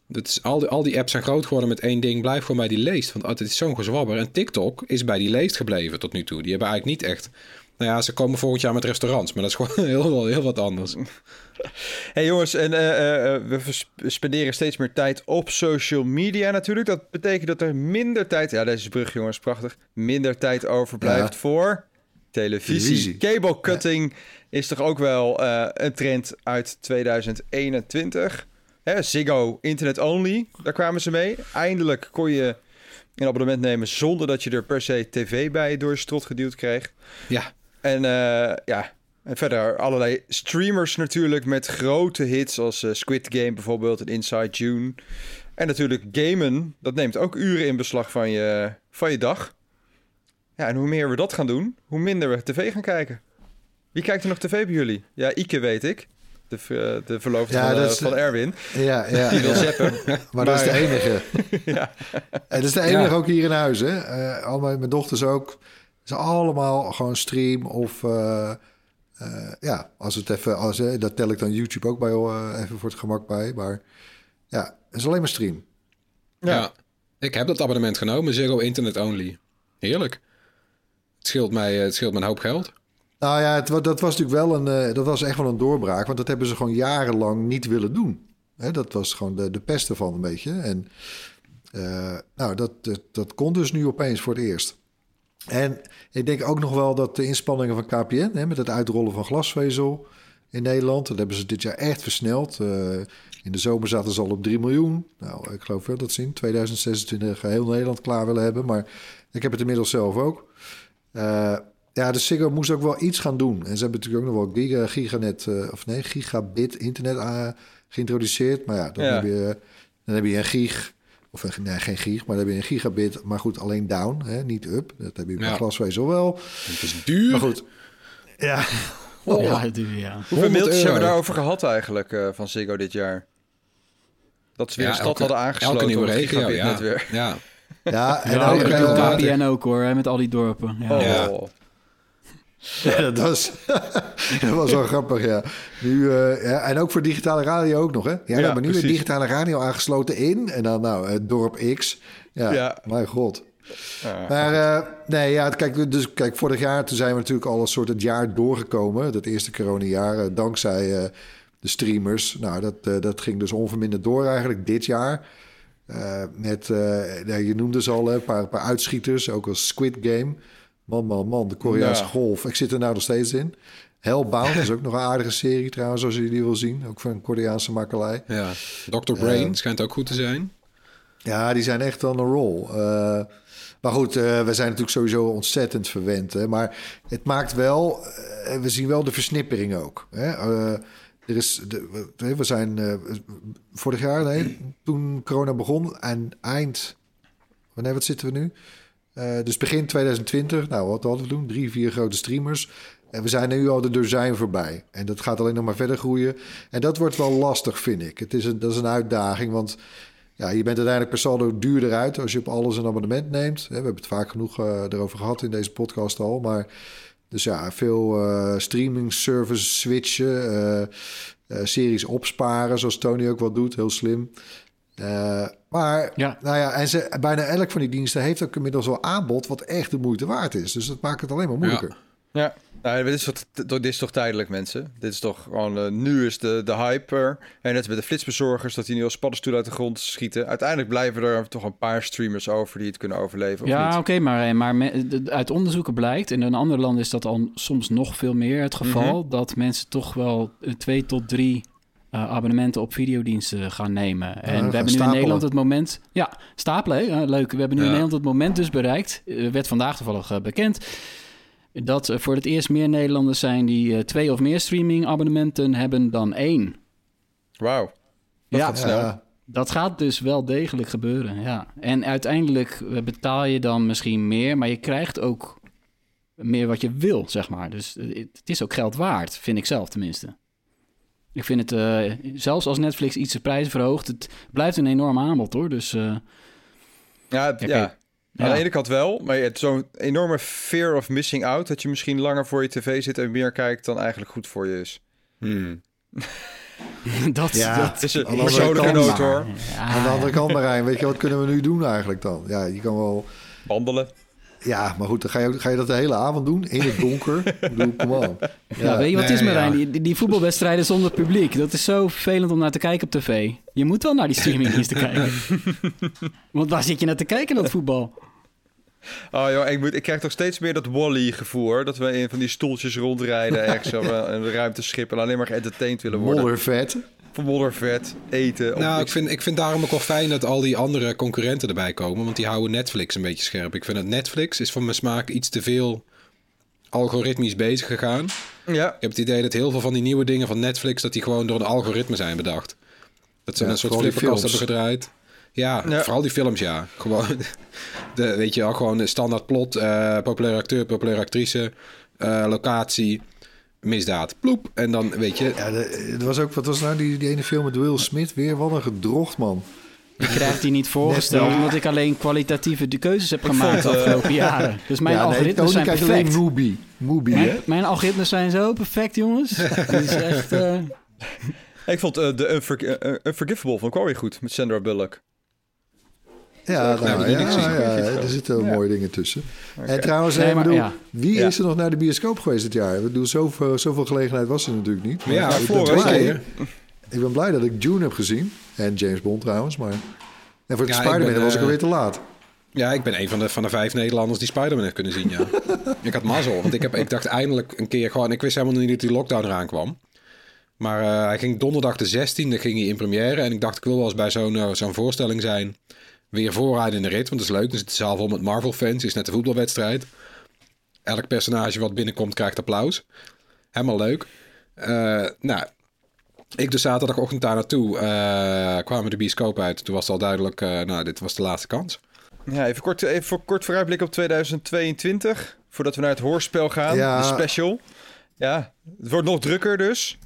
Dat is, al, die, al die apps zijn groot geworden met één ding. Blijf gewoon bij die leest. Want het is zo'n gezwabber. En TikTok is bij die leest gebleven tot nu toe. Die hebben eigenlijk niet echt... Nou ja, ze komen volgend jaar met restaurants. Maar dat is gewoon (laughs) heel, heel wat anders. (laughs) hey jongens, en eh, eh, eh, we spenderen steeds meer tijd op social media natuurlijk. Dat betekent dat er minder tijd... Ja, deze brug jongens, prachtig. Minder tijd overblijft Ja. voor televisie. Televisie. Cable cutting is toch ook wel eh, een trend uit 2021. Hè, Ziggo Internet Only, daar kwamen ze mee. Eindelijk kon je een abonnement nemen zonder dat je er per se tv bij door je strot geduwd kreeg. Ja, En eh, ja, en verder allerlei streamers natuurlijk met grote hits als eh, Squid Game bijvoorbeeld en Inside June. En natuurlijk gamen, dat neemt ook uren in beslag van je, van je dag. Ja, en hoe meer we dat gaan doen, hoe minder we tv gaan kijken. Wie kijkt er nog tv bij jullie? Ja, Ike weet ik. De, ver- de verloofde Ja, van, dat eh, is- van Erwin. Ja, (laughs) ja, Die wil ja. zeppen. Maar dat is de enige. (laughs) ja. En dat is de enige Ja. ook hier in huis. Hè? Eh, al mijn, mijn dochters ook. Ze allemaal gewoon stream of... eh, eh, ja, als het even... Als, eh, dat tel ik dan YouTube ook bij, even voor het gemak bij. Maar ja, het is alleen maar stream. ja. Ik heb dat abonnement genomen. Ziggo Internet Only. Heerlijk. Het scheelt mij, het scheelt me een hoop geld. Nou ja, het, dat was natuurlijk wel een... eh, dat was echt wel een doorbraak. Want dat hebben ze gewoon jarenlang niet willen doen. Hè, dat was gewoon de, de pest ervan een beetje. En eh, nou, dat, dat, dat kon dus nu opeens voor het eerst. En ik denk ook nog wel dat de inspanningen van KPN... Hè, met het uitrollen van glasvezel... in Nederland. Dat hebben ze dit jaar echt versneld. Eh, in de zomer zaten ze al op 3 miljoen. Nou, ik geloof wel dat ze in 2026 heel Nederland klaar willen hebben. Maar ik heb het inmiddels zelf ook. Eh, ja, de Ziggo moest ook wel iets gaan doen. En ze hebben natuurlijk ook nog wel giga, giganet, eh, of nee, gigabit internet geïntroduceerd. Maar ja, dan, Ja. Heb, je, dan heb je een gig, of een, nee, geen gig, maar dan heb je een gigabit. Maar goed, alleen down, hè, niet up. Dat heb je bij Ja. glasvezel wel. Het is duur. Maar goed, ja, Ja, doe je, ja. Hoeveel 100 mailtjes hebben we daarover gehad eigenlijk eh, van Ziggo dit jaar? Dat ze weer Ja, een stad elke- hadden aangesloten Elke nieuwe regio, ja. gigabitnetwerk. ja. ja, en Ja, ook, eh, KPN ook hoor, hè, met al die dorpen. Ja. Oh. Ja. (laughs) Dat was, (laughs) dat was wel grappig, ja. Nu, eh, ja. En ook voor digitale radio ook nog, hè? Ja, we hebben nu weer digitale radio aangesloten in. En dan, nou, het dorp X. Ja, Ja. mijn god. Ja. Maar eh, nee, ja, kijk, dus, kijk, vorig jaar toen zijn we natuurlijk al een soort het jaar doorgekomen. Dat eerste coronajaar, eh, dankzij de streamers. Nou, dat, dat ging dus onverminderd door eigenlijk dit jaar. Met, ja, je noemde ze al, een paar, paar uitschieters, ook als Squid Game. Man, man, man, de Koreaanse Ja. golf. Ik zit er nou nog steeds in. Hellbound is ook nog een aardige serie trouwens, als je die wil zien. Ook van een Koreaanse makkelij. ja. Dr. Brain Eh, schijnt ook goed te zijn. Ja, die zijn echt on een rol. Eh, maar goed, eh, we zijn natuurlijk sowieso ontzettend verwend. Hè? Maar het maakt wel... we zien wel de versnippering ook. Hè? Er is, de, we- zijn vorig jaar, nee, toen corona begon... en eind... Wanneer, wat zitten we nu? Eh, dus begin 2020, nou wat hadden we toen? Drie, vier grote streamers. En we zijn nu al de dozijn voorbij. En dat gaat alleen nog maar verder groeien. En dat wordt wel lastig, vind ik. Het is een, dat is een uitdaging, want... Ja, je bent uiteindelijk per saldo duurder uit als je op alles een abonnement neemt. We hebben het vaak genoeg eh, erover gehad in deze podcast al. Maar dus ja, veel eh, streaming service switchen, series opsparen, zoals Tony ook wel doet, heel slim. Maar Ja. nou ja, en ze, bijna elk van die diensten heeft ook inmiddels wel aanbod wat echt de moeite waard is. Dus dat maakt het alleen maar moeilijker. Ja, nou, dit, is toch, dit is toch tijdelijk, mensen? Dit is toch gewoon... eh, nu is de, de hype er. En net met de flitsbezorgers, dat die nu als paddenstoelen uit de grond schieten. Uiteindelijk blijven er toch een paar streamers over die het kunnen overleven, of Ja, oké, maar, eh, maar me- de- uit onderzoeken blijkt, en in andere landen is dat al soms nog veel meer het geval, dat mensen toch wel eh, twee tot drie eh, abonnementen op videodiensten gaan nemen. en we hebben nu in. Nederland het moment... Ja, stapelen, leuk. We hebben nu in. Nederland het moment dus bereikt, eh, werd vandaag toevallig eh, bekend, dat er voor het eerst meer Nederlanders zijn die twee of meer streaming abonnementen hebben dan één. Wauw. Dat Ja. gaat snel. Dat gaat dus wel degelijk gebeuren, ja. En uiteindelijk betaal je dan misschien meer, maar je krijgt ook meer wat je wil, zeg maar. Dus het is ook geld waard, vind ik zelf tenminste. Ik vind het, eh, zelfs als Netflix iets de prijzen verhoogt, het blijft een enorm aanbod hoor. Dus eh, Ja, het- Ja. Aan de ene kant wel, maar je hebt zo'n enorme fear of missing out... dat je misschien langer voor je tv zit en meer kijkt dan eigenlijk goed voor je is. Hmm. (laughs) dat, Ja. dat Het is een Aan de andere persoonlijke kant noot hoor. Ja. Aan de andere kant, Marijn, weet je wat kunnen we nu doen eigenlijk dan? Ja, je kan wel... Wandelen. Ja, maar goed, dan ga je, ga je dat de hele avond doen in het donker. ik bedoel, (laughs) kom on. Ja, weet je wat het is, Marijn? ja. Die, die, voetbalwedstrijden zonder publiek. Dat is zo vervelend om naar te kijken op tv. Je moet wel naar die streamingdiensten (laughs) kijken. Want waar zit je naar te kijken, dat voetbal? Oh joh, ik, moet, ik krijg toch steeds meer dat Wally-gevoel. Dat we in van die stoeltjes rondrijden ergens (laughs) op een een ruimteschip... en alleen maar geëntertained willen worden. Moddervet. Moddervet, eten. Nou, ik vind, ik vind daarom ook wel fijn dat al die andere concurrenten erbij komen. Want die houden Netflix een beetje scherp. Ik vind dat Netflix is voor mijn smaak iets te veel algoritmisch bezig gegaan. Ja, Ik heb het idee dat heel veel van die nieuwe dingen van Netflix... dat die gewoon door een algoritme zijn bedacht. Dat ze Ja, een soort flipperkast hebben gedraaid. Ja, Ja. vooral die films, ja. Gewoon, (laughs) de, weet je wel, gewoon een standaard plot. eh populaire acteur, populaire actrice, eh, locatie, misdaad. Ploep. En dan, weet je... Ja, de- het was ook, wat was nou die, die ene film met Will Smith weer? Wat een gedrocht, man. Ik krijg die niet (laughs) voorgesteld, Net- omdat ik alleen kwalitatieve de keuzes heb gemaakt de eh, afgelopen (laughs) jaren. Dus mijn ja, algoritmes Tony zijn perfect. alleen Mubi. Mubi, hè? Mijn, mijn algoritmes zijn zo perfect, jongens. (laughs) Het is echt... eh, ik vond eh, de Unfor- Unforgivable van Quarry goed met Sandra Bullock. Ja, heb nou, ja, ja, er zitten mooie dingen tussen. En trouwens, Nee, ik maar bedoel, ja. wie Ja. is er nog naar de bioscoop geweest dit jaar? Ik bedoel, zoveel, zoveel gelegenheid was er natuurlijk niet. Maar ja, ik, ben vorige blij, keer. ik ben blij dat ik Dune heb gezien. En James Bond trouwens, maar... En voor de Spider-Man was ik eh, alweer te laat. Ja, ik ben een van de, van de vijf Nederlanders die Spider-Man heeft kunnen zien, ja. (laughs) ik had mazzel, want ik, heb, ik dacht eindelijk een keer gewoon... Ik wist helemaal niet dat die lockdown eraan kwam. Maar eh, hij ging donderdag de 16e ging hij in première. En ik dacht, ik wil wel eens bij zo'n eh, zo'n voorstelling zijn. Weer vooraan in de rit, want dat is leuk. Dan zit de zaal vol met Marvel-fans. Het is net een voetbalwedstrijd. Elk personage wat binnenkomt krijgt applaus. Helemaal leuk. Eh, nou, ik dus zaterdagochtend daar naartoe. eh, kwamen de bioscoop uit. Toen was het al duidelijk, eh, nou, dit was de laatste kans. Ja, even kort, even voor kort vooruitblik op 2022. Voordat we naar het hoorspel gaan, Ja. de special. Ja, het wordt nog drukker dus.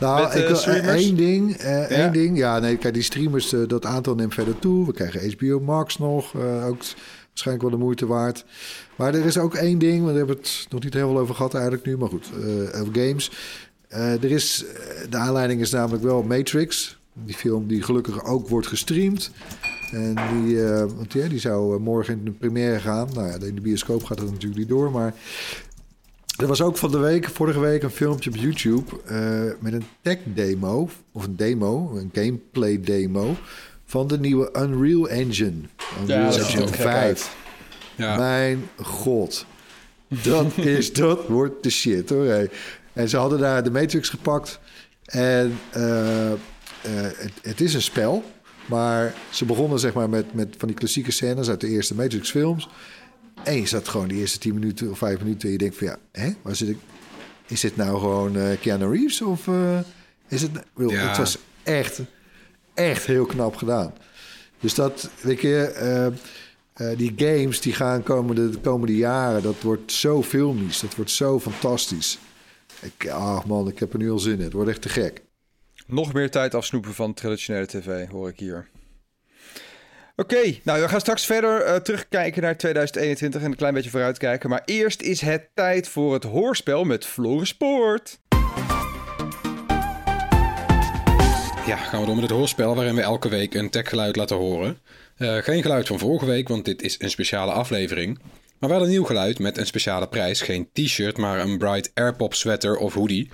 Nou, Met, ik eh, wil eh, één ding. eh, één Ja. ding. Ja, nee, kijk, die streamers, dat aantal neemt verder toe. We krijgen HBO Max nog. ook waarschijnlijk wel de moeite waard. Maar er is ook één ding, want we hebben het nog niet heel veel over gehad eigenlijk nu. Maar goed, over games. Er is, de aanleiding is namelijk wel Matrix. Die film die gelukkig ook wordt gestreamd. En die, want ja, die zou morgen in de première gaan. Nou ja, in de bioscoop gaat het natuurlijk niet door. Maar er was ook van de week, vorige week, een filmpje op YouTube eh, met een tech demo, of een demo, een gameplay demo van de nieuwe Unreal Engine. Unreal Engine er gek 5. Ja, Mijn god. Dat (laughs) is, dat wordt de shit hoor. hé. En ze hadden daar de Matrix gepakt. En eh, eh, het, het is een spel. Maar ze begonnen zeg maar met, met van die klassieke scènes uit de eerste Matrix films. En je zat gewoon die eerste 10 minuten of 5 minuten. En je denkt van ja, hè, waar zit ik? Is dit nou gewoon eh Keanu Reeves? Of eh, is het... Wil, Ja. Het was echt, echt heel knap gedaan. Dus dat, weet je... eh, die games die gaan komende, de komende jaren, dat wordt zo filmisch. Dat wordt zo fantastisch. Ik, ach man, ik heb er nu al zin in. Het wordt echt te gek. Nog meer tijd afsnoepen van traditionele tv, hoor ik hier. Oké, nou we gaan straks verder eh, terugkijken naar 2021 en een klein beetje vooruitkijken. Maar eerst is het tijd voor het hoorspel met Floris Poort. Ja, gaan we door met het hoorspel waarin we elke week een techgeluid laten horen. Eh, geen geluid van vorige week, want dit is een speciale aflevering. Maar wel een nieuw geluid met een speciale prijs. Geen t-shirt, maar een Bright Airpop sweater of hoodie.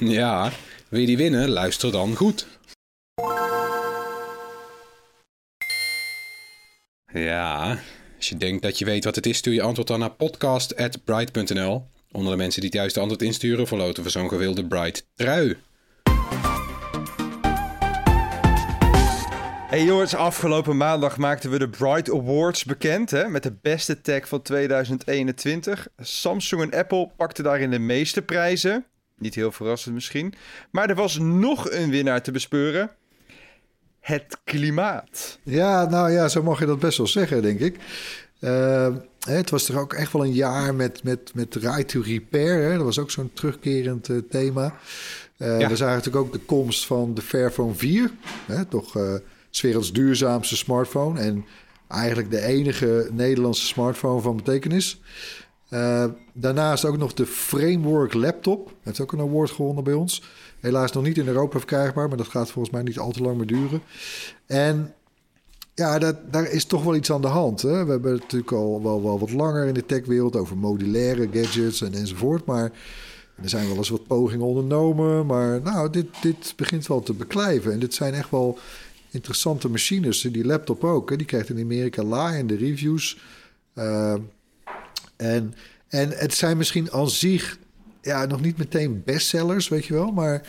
Ja, wil je die winnen? Luister dan goed. Ja, als je denkt dat je weet wat het is, stuur je antwoord dan naar podcast.bright.nl. Onder de mensen die het juiste antwoord insturen, verloten we zo'n gewilde Bright trui. Hey jongens, afgelopen maandag maakten we de Bright Awards bekend hè, met de beste tech van 2021. Samsung en Apple pakten daarin de meeste prijzen. Niet heel verrassend misschien. Maar er was nog een winnaar te bespeuren. Het klimaat. Ja, nou ja, zo mag je dat best wel zeggen, denk ik. Eh, het was toch ook echt wel een jaar met, met, met Right to Repair. Hè? Dat was ook zo'n terugkerend eh, thema. Eh, Ja. We zagen natuurlijk ook de komst van de Fairphone 4. Hè? Toch 's werelds duurzaamste smartphone. En eigenlijk de enige Nederlandse smartphone van betekenis. Daarnaast ook nog de Framework Laptop. Heeft ook een award gewonnen bij ons. Helaas nog niet in Europa verkrijgbaar, maar dat gaat volgens mij niet al te lang meer duren. En ja, dat, daar is toch wel iets aan de hand. Hè? We hebben natuurlijk al wel, wel wat langer in de techwereld over modulaire gadgets en, enzovoort. Maar er zijn wel eens wat pogingen ondernomen. Maar nou, dit, dit begint wel te beklijven. En dit zijn echt wel interessante machines. Die laptop ook. Hè? Die krijgt in Amerika laaiende reviews. Uh, en, en het zijn misschien aan zich ja, nog niet meteen bestsellers, weet je wel. Maar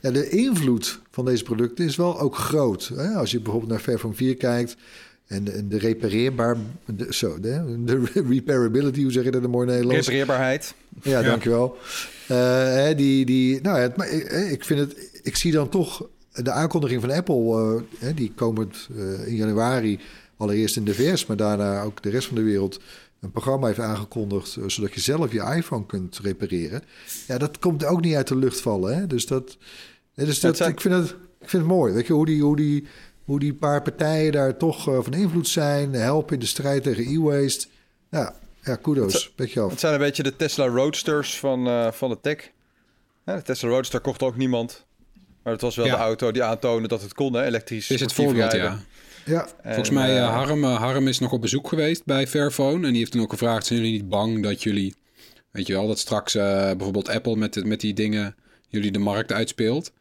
ja, de invloed van deze producten is wel ook groot. Hè? Als je bijvoorbeeld naar Fairphone 4 kijkt... en de, en de repareerbaar... De, zo, de, de repairability, hoe zeg je dat in mooi Nederlands? Repareerbaarheid. Ja, ja. dankjewel. Uh, hè, die, die, nou ja, maar ik, ik vind het... Ik zie dan toch de aankondiging van Apple... Uh, die komend uh, in januari allereerst in de VS... maar daarna ook de rest van de wereld een programma heeft aangekondigd... Uh, zodat je zelf je iPhone kunt repareren. Ja, dat komt ook niet uit de lucht vallen. Hè? Dus, dat, dus dat, ik, vind het, ik vind het mooi. Weet je, hoe die, hoe die, hoe die paar partijen daar toch uh, van invloed zijn... helpen in de strijd tegen e-waste. Ja, ja, kudos. Beetje af. Het zijn een beetje de Tesla Roadsters van, uh, van de tech. Ja, de Tesla Roadster kocht ook niemand. Maar het was wel ja. de auto die aantoonde dat het kon, hè? elektrisch. Is het voorbeeld, ja. Ja. En, Volgens mij, uh, Harm, uh, Harm is nog op bezoek geweest bij Fairphone. En die heeft toen ook gevraagd, zijn jullie niet bang dat jullie... Weet je wel, dat straks uh, bijvoorbeeld Apple met, met die dingen jullie de markt uitspeelt?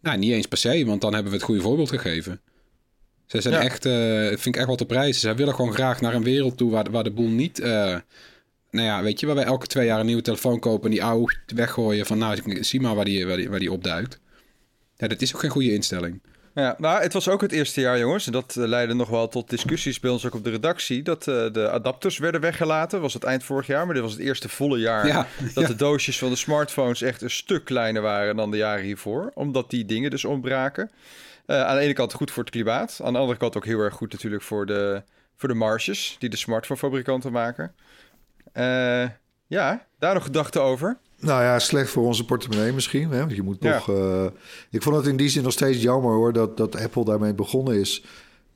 Nou, niet eens per se, want dan hebben we het goede voorbeeld gegeven. Ze zijn ja. echt, uh, vind ik echt wel te prijzen. Zij willen gewoon graag naar een wereld toe waar, waar de boel niet uh, nou ja, weet je, waar wij elke twee jaar een nieuwe telefoon kopen en die oude weggooien van, nou, zie maar waar die, waar die, waar die opduikt. Ja, dat is ook geen goede instelling. Ja, nou, het was ook het eerste jaar, jongens. En dat eh, leidde nog wel tot discussies bij ons ook op de redactie. Dat eh, de adapters werden weggelaten. Was het eind vorig jaar, maar dit was het eerste volle jaar. Ja, dat ja. de doosjes van de smartphones echt een stuk kleiner waren dan de jaren hiervoor. Omdat die dingen dus ontbraken. Eh, aan de ene kant goed voor het klimaat. Aan de andere kant ook heel erg goed natuurlijk voor de, voor de marges die de smartphonefabrikanten maken. Ja, daar nog gedachten over. Nou ja, slecht voor onze portemonnee misschien. Hè? Want je moet Ja. nog. eh, ik vond het in die zin nog steeds jammer hoor dat, dat Apple daarmee begonnen is.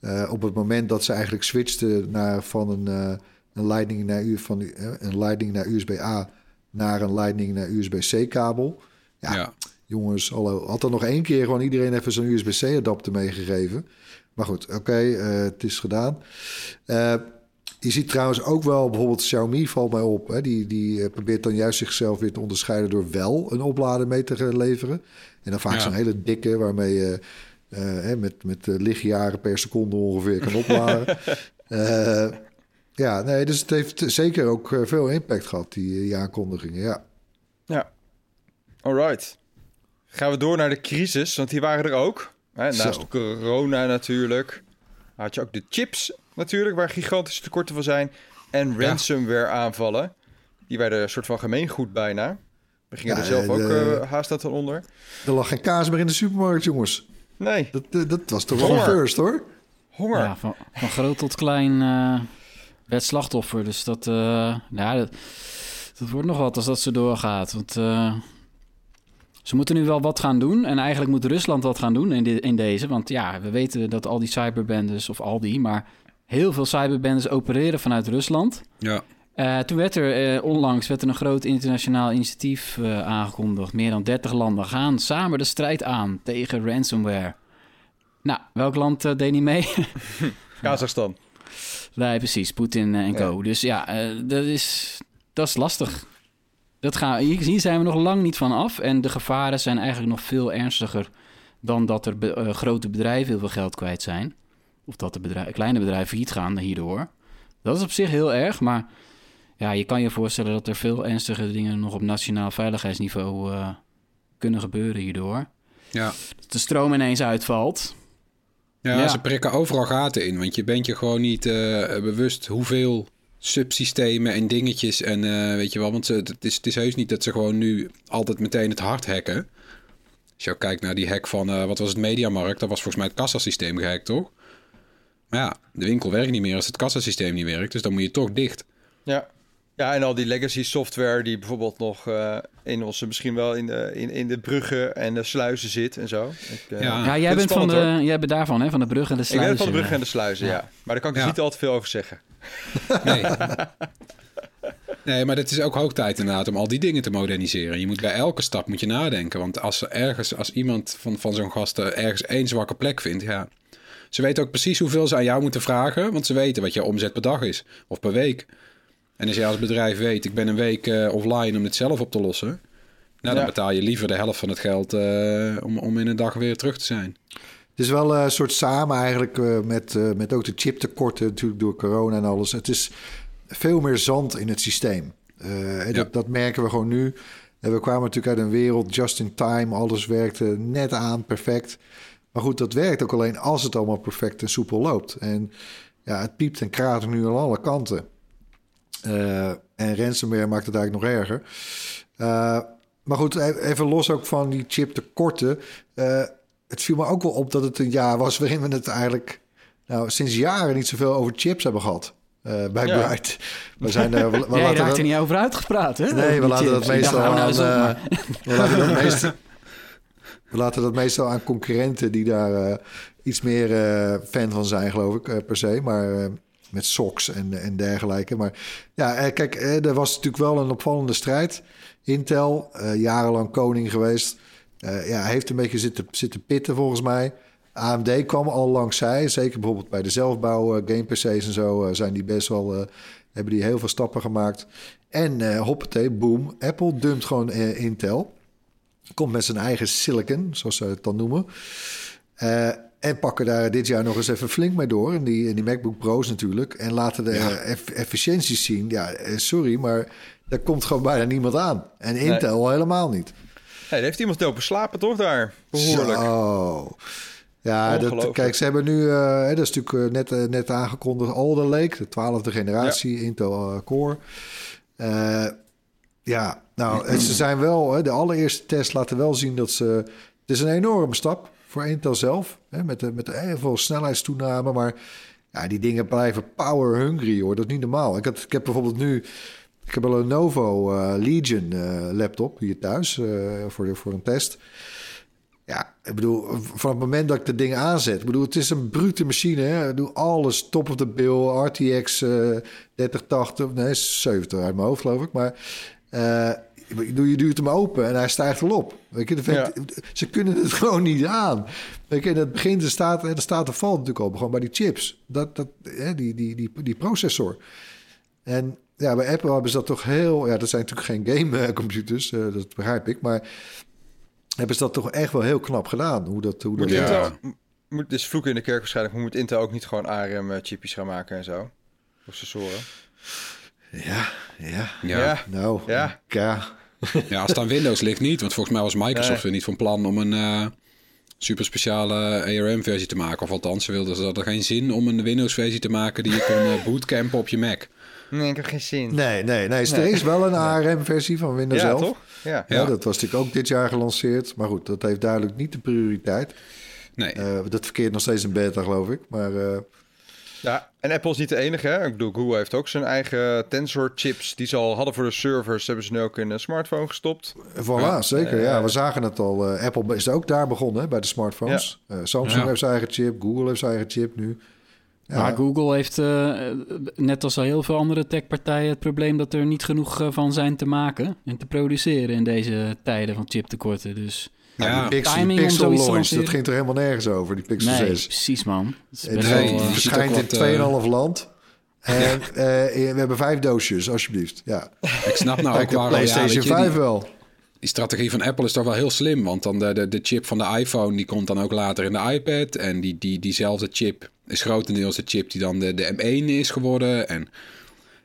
Eh, op het moment dat ze eigenlijk switchten naar, van een, eh, een Lightning naar U van een Lightning naar USB-A naar een Lightning naar USB-C kabel. Ja, Ja. jongens, hallo, had er nog één keer gewoon iedereen even zo'n USB-C adapter meegegeven. Maar goed, oké, het is gedaan. Je ziet trouwens ook wel, bijvoorbeeld Xiaomi valt mij op. Hè, die, die eh, probeert dan juist zichzelf weer te onderscheiden door wel een oplader mee te leveren. En dan vaak Ja. zo'n hele dikke, waarmee je hè, met, met eh, lichtjaren per seconde ongeveer kan opladen. (laughs) Ja, nee, dus het heeft zeker ook veel impact gehad, die, die aankondigingen. Ja. Ja. Alright. Gaan we door naar de crisis, want die waren er ook. Hè, naast Zo. corona natuurlijk. Had je ook de chips natuurlijk, waar gigantische tekorten van zijn. En ransomware aanvallen. Die werden een soort van gemeengoed bijna. We gingen Ja, er zelf ook eh, haast aan onder. Er lag geen kaas meer in de supermarkt, jongens. Nee, Dat, eh, dat was toch wel een first, hoor. honger. Ja, van, van groot tot klein eh werd slachtoffer. Dus dat, eh, ja, dat, dat wordt nog wat als dat zo doorgaat. Want eh, ze moeten nu wel wat gaan doen. En eigenlijk moet Rusland wat gaan doen in, in deze. Want ja, we weten dat al die cyberbendes, of al die, maar heel veel cyberbendes opereren vanuit Rusland. Ja. Eh, toen werd er eh, onlangs werd er een groot internationaal initiatief eh, aangekondigd. Meer dan 30 landen gaan samen de strijd aan tegen ransomware. Nou, welk land deed niet mee? (laughs) Kazachstan. Nee, precies. Poetin en co. Dus ja, dat, is, dat is lastig. Dat gaan, hier, zijn we nog lang niet van af. En de gevaren zijn eigenlijk nog veel ernstiger... dan dat er be- eh, grote bedrijven heel veel geld kwijt zijn. Of dat de bedrijf, kleine bedrijven failliet gaan hierdoor. Dat is op zich heel erg, maar... Ja, je kan je voorstellen dat er veel ernstige dingen... nog op nationaal veiligheidsniveau eh, kunnen gebeuren hierdoor. Ja. Dat de stroom ineens uitvalt. Ja, Ja. ze prikken overal gaten in. Want je bent je gewoon niet eh, bewust hoeveel subsystemen en dingetjes en eh, weet je wel. Want het, is, het is heus niet dat ze gewoon nu altijd meteen het hard hacken. Als je ook kijkt naar die hack van, eh, wat was het, Mediamarkt. Dat was volgens mij het kassasysteem gehackt, toch? Maar ja, de winkel werkt niet meer als het kassasysteem niet werkt. Dus dan moet je toch dicht. Ja. Ja, en al die legacy software die bijvoorbeeld nog eh, in onze, misschien wel in de, in, in de bruggen en de sluizen zit en zo. Ik, eh, Ja. Ja, jij bent, van de, hoor. jij bent daarvan, hè? Van de brug en de Ik sluizen. ben van de bruggen en de sluizen, ja. Maar daar kan ik dus Ja. niet al te veel over zeggen. (laughs) Nee. nee, maar het is ook hoog tijd inderdaad om al die dingen te moderniseren. Je moet bij elke stap moet je nadenken. Want als er ergens, als iemand van, van zo'n gasten ergens één zwakke plek vindt, ja. Ze weten ook precies hoeveel ze aan jou moeten vragen. Want ze weten wat je omzet per dag is. Of per week. En als je als bedrijf weet, ik ben een week eh, offline om dit zelf op te lossen. Nou, dan Ja. betaal je liever de helft van het geld eh, om, om in een dag weer terug te zijn. Het is wel eh, een soort samen eigenlijk met, met ook de chiptekorten natuurlijk door corona en alles. Het is veel meer zand in het systeem. En Ja. dat, dat merken we gewoon nu. En we kwamen natuurlijk uit een wereld just in time. Alles werkte net aan, perfect. Maar goed, dat werkt ook alleen als het allemaal perfect en soepel loopt. En ja, het piept en kraakt nu aan alle kanten. Eh, en ransomware maakt het eigenlijk nog erger. Eh, maar goed, e- even los ook van die chiptekorten. Eh het viel me ook wel op dat het een jaar was waarin we het eigenlijk nou, sinds jaren niet zoveel over chips hebben gehad. eh, bij Ja. Bright. We zijn er. We, we (laughs) Jij raakt er niet over uitgepraat, hè? Nee, we laten dat meestal nou aan. (laughs) we, laten dat (laughs) meestal, we laten dat meestal aan concurrenten die daar iets meer fan van zijn, geloof ik, per se. Maar met socks en, en dergelijke. Maar ja, eh, kijk, eh, er was natuurlijk wel een opvallende strijd. Intel, eh, jarenlang koning geweest. Ja, heeft een beetje zitten, zitten pitten volgens mij. AMD kwam al langs zij. Zeker bijvoorbeeld bij de zelfbouw, eh, game PC's en zo zijn die best wel... hebben die heel veel stappen gemaakt. En eh hoppatee, boom. Apple dumpt gewoon Intel. Komt met zijn eigen silicon, zoals ze het dan noemen. Eh, En pakken daar dit jaar nog eens even flink mee door. En die, en die MacBook Pro's natuurlijk. En laten de Ja. eff- efficiënties zien. Ja, eh, sorry, maar daar komt gewoon bijna niemand aan. En Intel helemaal niet. Hey, heeft iemand lopen slapen, toch daar? Behoorlijk. Zo. Ja, dat, kijk, ze hebben nu, eh, dat is natuurlijk eh, net, net aangekondigd, Alder Lake, de twaalfde generatie Intel Core. Ja, nou, ze zijn wel, de allereerste test laten wel zien dat ze, het is een enorme stap voor Intel zelf, hè, met, de, met heel veel snelheidstoename, maar ja, die dingen blijven power hungry, hoor, dat is niet normaal. Ik, had, ik heb bijvoorbeeld nu, ik heb een Lenovo eh, Legion eh, laptop hier thuis eh, voor, de, voor een test. Ja, ik bedoel, van het moment dat ik de ding aanzet, ik bedoel, het is een brute machine. Hè? Ik doe alles top of the bill, RTX eh 3080, nee, 70 uit mijn hoofd geloof ik. Maar eh, bedoel, je duwt hem open en hij stijgt wel op. Weet je, de vent- Ze kunnen het (laughs) gewoon niet aan. Weet je, in het begin er staat, er staat er valt natuurlijk al gewoon bij die chips, dat, dat, hè, die, die, die, die processor. En ja, bij Apple hebben ze dat toch heel... Ja, dat zijn natuurlijk geen gamecomputers, eh dat begrijp ik. Maar hebben ze dat toch echt wel heel knap gedaan. Hoe dat, hoe dat Moet Ja. Intel, moet, dus vloeken in de kerk waarschijnlijk, maar moet Intel ook niet gewoon ARM-chipjes gaan maken en zo? Processoren. Ja, ja. Ja. Ja. Nou, Ja. ja. Ja, als het aan Windows ligt niet. Want volgens mij was Microsoft Nee. er niet van plan om een eh, super speciale ARM-versie te maken. Of althans, ze wilden ze hadden geen zin om een Windows-versie te maken die je kon eh, (laughs) bootcampen op je Mac. Nee, ik heb geen zin. Nee, nee, nee. Er is wel een (laughs) ARM-versie van Windows ja, 11. toch? Ja. Ja, dat was natuurlijk ook dit jaar gelanceerd. Maar goed, dat heeft duidelijk niet de prioriteit. Nee. Eh, dat verkeert nog steeds in beta, geloof ik. Maar eh, ja. En Apple is niet de enige, hè? Ik bedoel, Google heeft ook zijn eigen Tensor-chips die ze al hadden voor de servers. Hebben ze nu ook in een smartphone gestopt. voilà, Ja. zeker. ja, Eh, we zagen het al. Eh, Apple is ook daar begonnen, hè, bij de smartphones. Eh, Samsung Ja. heeft zijn eigen chip. Google heeft zijn eigen chip nu. Ja, Maar Google heeft, net als al heel veel andere techpartijen, het probleem dat er niet genoeg van zijn te maken en te produceren in deze tijden van chiptekorten. Dus Ja, Ja. die Pixel, te launch, dat ging er helemaal nergens over, die Pixel nee, 6. precies man. Het Nee, die eh, verschijnt in wat, eh, 2,5 land. En eh, we hebben vijf doosjes, alsjeblieft. Ja, Ik snap nou ook waarom. ja, PlayStation je, 5 die, wel. die strategie van Apple is toch wel heel slim. Want dan de, de, de chip van de iPhone die komt dan ook later in de iPad. En die, die, diezelfde chip is grotendeels de chip die dan de, de M1 is geworden. En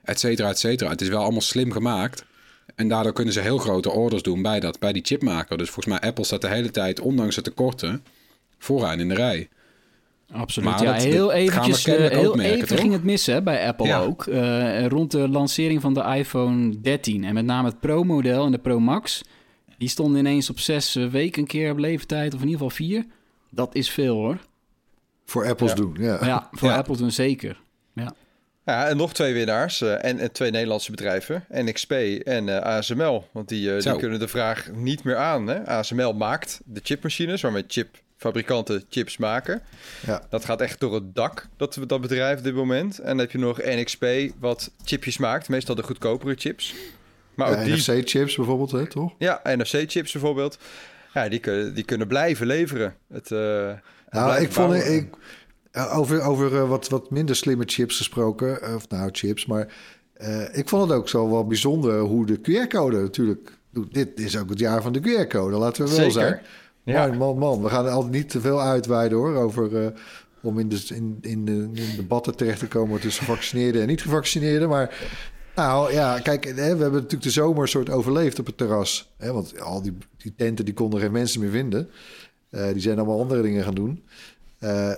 et cetera, et cetera. Het is wel allemaal slim gemaakt. En daardoor kunnen ze heel grote orders doen bij, dat, bij die chipmaker. Dus volgens mij Apple staat de hele tijd, ondanks de tekorten, vooraan in de rij. Absoluut. Maar ja, dat- heel eventjes, eh, ook heel merken, even ging het missen hè, bij Apple Ja. ook. Eh, rond de lancering van de iPhone 13 en met name het Pro-model en de Pro Max. Die stonden ineens op zes eh, weken een keer op leeftijd, of in ieder geval vier. Dat is veel hoor. Voor Apples Ja. doen, ja. Ja, voor Ja. Apple toen zeker. Ja. En nog twee winnaars. eh, en, en twee Nederlandse bedrijven. NXP en eh, ASML. Want die, eh, die kunnen de vraag niet meer aan. Hè? ASML maakt de chipmachines waarmee chipfabrikanten chips maken. Ja. Dat gaat echt door het dak, dat, dat bedrijf op dit moment. En dan heb je nog NXP wat chipjes maakt. Meestal de goedkopere chips. Maar Ja. NFC-chips bijvoorbeeld, hè, toch? Ja, NFC-chips bijvoorbeeld. Ja, die kunnen, die kunnen blijven leveren. Het, Nou, ik vond ik, over, over eh, wat, wat minder slimme chips gesproken, eh, of nou chips, maar eh, ik vond het ook zo wel bijzonder hoe de QR-code natuurlijk. doet. Dit is ook het jaar van de QR-code, laten we wel Zeker. zijn. Ja. Man, man, man. We gaan er altijd niet te veel uitweiden hoor, over, eh, om in, de, in, in, de, in debatten terecht te komen tussen gevaccineerden en niet gevaccineerden. Maar nou ja, kijk, hè, we hebben natuurlijk de zomer een soort overleefd op het terras. Hè, want al die, die tenten die konden geen mensen meer vinden. Eh, die zijn allemaal andere dingen gaan doen. Eh,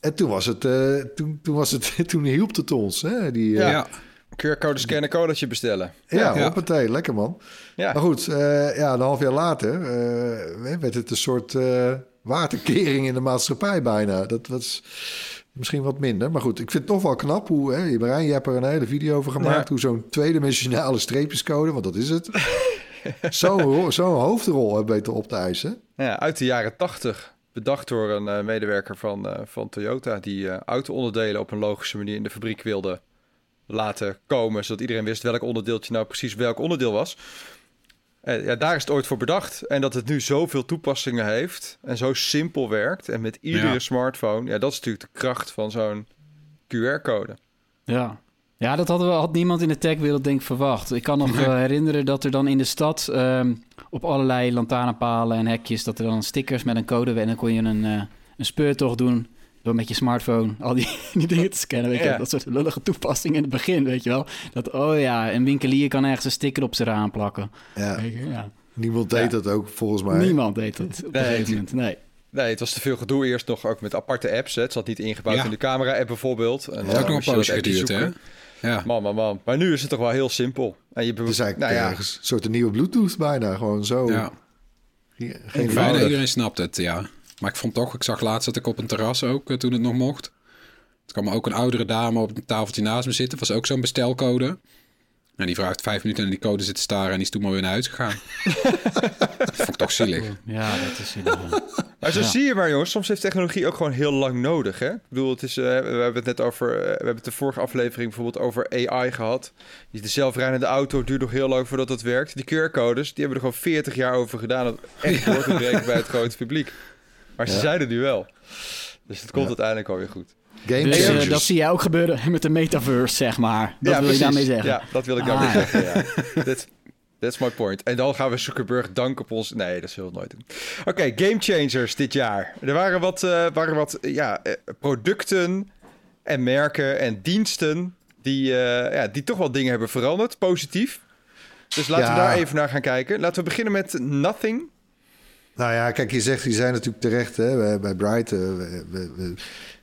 en toen was het, eh, toen, toen was het, (laughs) toen hielp het ons. Hè? Die, eh, Ja. ja, QR-code scannen, codetje bestellen. ja, Ja. hoppatee, lekker man. Ja. Maar goed, eh, ja, een half jaar later eh, werd het een soort eh, waterkering in de maatschappij bijna. Dat was misschien wat minder. Maar goed, ik vind het toch wel knap hoe... Hè, Marijn, je hebt er een hele video over gemaakt... Ja. hoe zo'n tweedimensionale streepjescode, want dat is het... (laughs) zo'n zo'n hoofdrol hebben weten op te eisen. Ja, uit de jaren 80. Bedacht door een eh, medewerker van, eh, van Toyota. Die eh auto-onderdelen op een logische manier in de fabriek wilde laten komen. Zodat iedereen wist welk onderdeeltje nou precies welk onderdeel was. Ja, daar is het ooit voor bedacht. En dat het nu zoveel toepassingen heeft. En zo simpel werkt. En met iedere Ja. smartphone. Ja, dat is natuurlijk de kracht van zo'n QR-code. Ja. Ja, dat hadden we, had niemand in de techwereld denk ik verwacht. Ik kan nog Nee. (laughs) eh, herinneren dat er dan in de stad ehm, op allerlei lantaarnpalen en hekjes... dat er dan stickers met een code werden en dan kon je een, eh, een speurtocht doen door met je smartphone al die, (laughs) die dingen te scannen. Weet je, Ja. dat soort lullige toepassingen in het begin, weet je wel. Dat, oh ja, een winkelier kan ergens een sticker op zijn raam plakken. Ja, ja. niemand deed dat ook volgens mij. Niemand deed dat (laughs) op een Nee, gegeven moment. Nee. Nee, het was te veel gedoe eerst nog ook met aparte apps. Hè. Het zat niet ingebouwd Ja. in de camera-app bijvoorbeeld. En heeft ook nog een je poosje dat geduurd, hè? Ja. Man, man, man. Maar nu is het toch wel heel simpel. En je Het is eigenlijk nou ja, ergens een soort een nieuwe Bluetooth bijna. Gewoon zo. ja. Geen Bijna iedereen snapt het, ja. Maar ik vond toch, ik zag laatst dat ik op een terras ook, eh, toen het nog mocht. Er kwam ook een oudere dame op een tafeltje naast me zitten. was ook zo'n bestelcode. En die vraagt vijf minuten naar die code zitten staren en die is toen maar weer naar huis gegaan. dat (laughs) vond ik toch zielig. Ja, dat is inderdaad. Maar zo Ja. zie je maar, jongens. Soms heeft technologie ook gewoon heel lang nodig. Hè? Ik bedoel, het is, eh, we hebben het net over. eh, we hebben het de vorige aflevering bijvoorbeeld over AI gehad. Die de zelfrijdende auto duurt nog heel lang voordat het werkt. Die QR-codes, die hebben er gewoon 40 jaar over gedaan. om echt door te breken bij het grote publiek. Maar ze Ja. zijn er nu wel. Dus het komt Ja. uiteindelijk alweer goed. Game Dus eh, changers. dat zie jij ook gebeuren (laughs) met de metaverse, zeg maar. Dat ja, wil je precies. daarmee zeggen. Ja, dat wil ik daarmee Ah. zeggen. Ja. (laughs) That- That's my point. En dan gaan we Zuckerberg danken op ons... Nee, dat zullen we nooit doen. Oké, game changers dit jaar. Er waren wat, eh, waren wat eh, ja, producten en merken en diensten... Die, eh, ja, die toch wel dingen hebben veranderd, positief. Dus laten we daar even naar gaan kijken. Laten we beginnen met Nothing. Nou ja, kijk, je zegt, die zijn natuurlijk terecht hè, bij- bij Bright. we, we, we,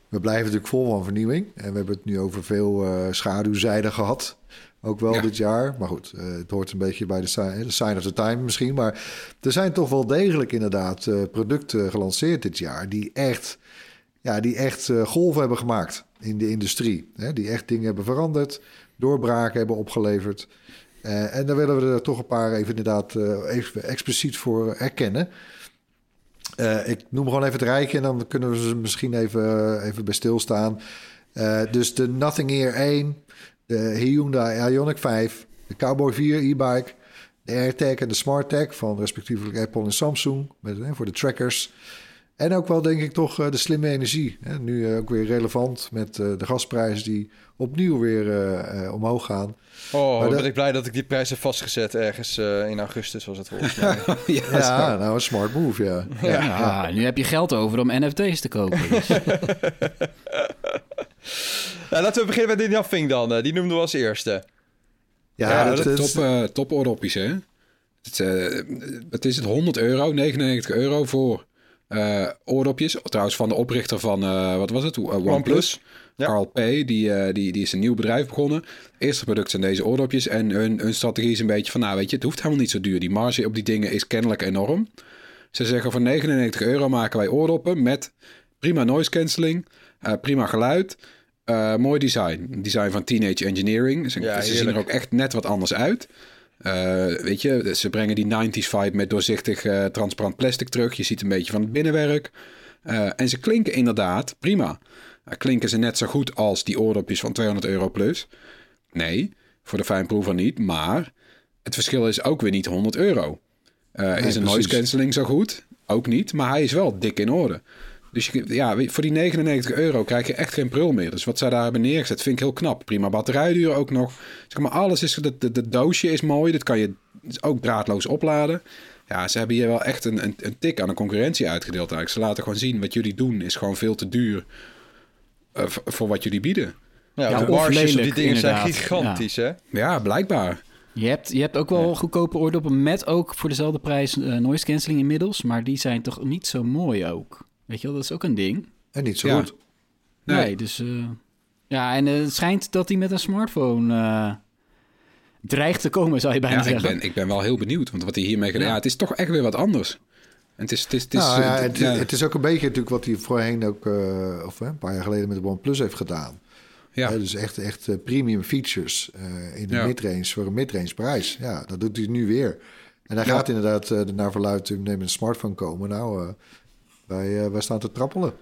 we blijven natuurlijk vol van vernieuwing. En we hebben het nu over veel eh, schaduwzijden gehad. Ook wel Ja. dit jaar. Maar goed, eh, het hoort een beetje bij de sign, of the time misschien. Maar er zijn toch wel degelijk inderdaad eh, producten gelanceerd dit jaar... die echt, ja, die echt golven hebben gemaakt in de industrie. Hè, die echt dingen hebben veranderd, doorbraken hebben opgeleverd... En daar willen we er toch een paar even inderdaad even expliciet voor erkennen. Eh, ik noem gewoon even het rijtje en dan kunnen we ze misschien even, even bij stilstaan. Eh, dus de Nothing Air 1, de Hyundai Ioniq 5, de Cowboy 4 e-bike, de AirTag en de SmartTag van respectievelijk Apple en Samsung met, eh, voor de trackers. En ook wel denk ik toch eh, de slimme energie. Hè? Nu eh, ook weer relevant met eh, de gasprijzen die opnieuw weer eh, eh, omhoog gaan. Oh, Maar dat- ben ik blij dat ik die prijs heb vastgezet ergens eh, in augustus was het volgens mij. (laughs) ja, Ja, nou een smart move, ja. Ja, Ah, nu heb je geld over om NFT's te kopen. Dus. (laughs) Nou, laten we beginnen met de Nothing dan. Die noemden we als eerste. Ja, Ja, dat, top, is, eh top oordopjes, hè? Het, eh, wat is het? 100 euro, 99 euro voor eh oordopjes. Trouwens, van de oprichter van, eh, wat was het? Eh, OnePlus. Ja. Carl P. Die, die, die is een nieuw bedrijf begonnen. Eerste product zijn deze oordopjes. En hun, hun strategie is een beetje van, nou weet je, het hoeft helemaal niet zo duur. Die marge op die dingen is kennelijk enorm. Ze zeggen voor 99 euro maken wij oordoppen met prima noise cancelling, prima geluid, mooi design. Design van Teenage Engineering. Ze, Ja, ze zien er ook echt net wat anders uit. Eh, weet je, ze brengen die 90s vibe met doorzichtig eh, transparant plastic terug. Je ziet een beetje van het binnenwerk. Eh, en ze klinken inderdaad prima. Klinken ze net zo goed als die oordopjes van 200 euro plus? Nee, voor de fijnproever niet. Maar het verschil is ook weer niet 100 euro. Is een noise cancelling zo goed? Ook niet, maar hij is wel dik in orde. Dus je, ja, voor die 99 euro krijg je echt geen prul meer. Dus wat zij daar hebben neergezet vind ik heel knap. Prima batterijduur ook nog. Zeg maar, alles is... Het doosje is mooi. Dat kan je ook draadloos opladen. Ja, ze hebben hier wel echt een, een, een tik aan de concurrentie uitgedeeld eigenlijk. Ze laten gewoon zien wat jullie doen is gewoon veel te duur eh, voor wat jullie bieden. Ja, Ja, de of marges op die dingen zijn gigantisch, hè? Ja, blijkbaar. Je hebt, je hebt ook wel goedkope oordoppen met ook voor dezelfde prijs eh, noise cancelling inmiddels. Maar die zijn toch niet zo mooi ook. Weet je wel, dat is ook een ding. en niet zo Ja. goed. Nee, Nee. dus... eh, ja, en eh, het schijnt dat hij met een smartphone eh, dreigt te komen, zou je bijna Ja, ik zeggen. ben, ik ben wel heel benieuwd. Want wat hij hiermee gedaan... Ja. Ja, het is toch echt weer wat anders. En het is... Het is, het is, nou, ja, het, ja, het is ook een beetje natuurlijk wat hij voorheen ook, eh, of een paar jaar geleden met de OnePlus heeft gedaan. ja. Dus echt, echt premium features eh, in de Ja. midrange voor een midrange prijs. Ja, dat doet hij nu weer. En hij Ja. gaat inderdaad eh, naar verluid neem een smartphone komen. Nou, eh, wij, eh, wij staan te trappelen.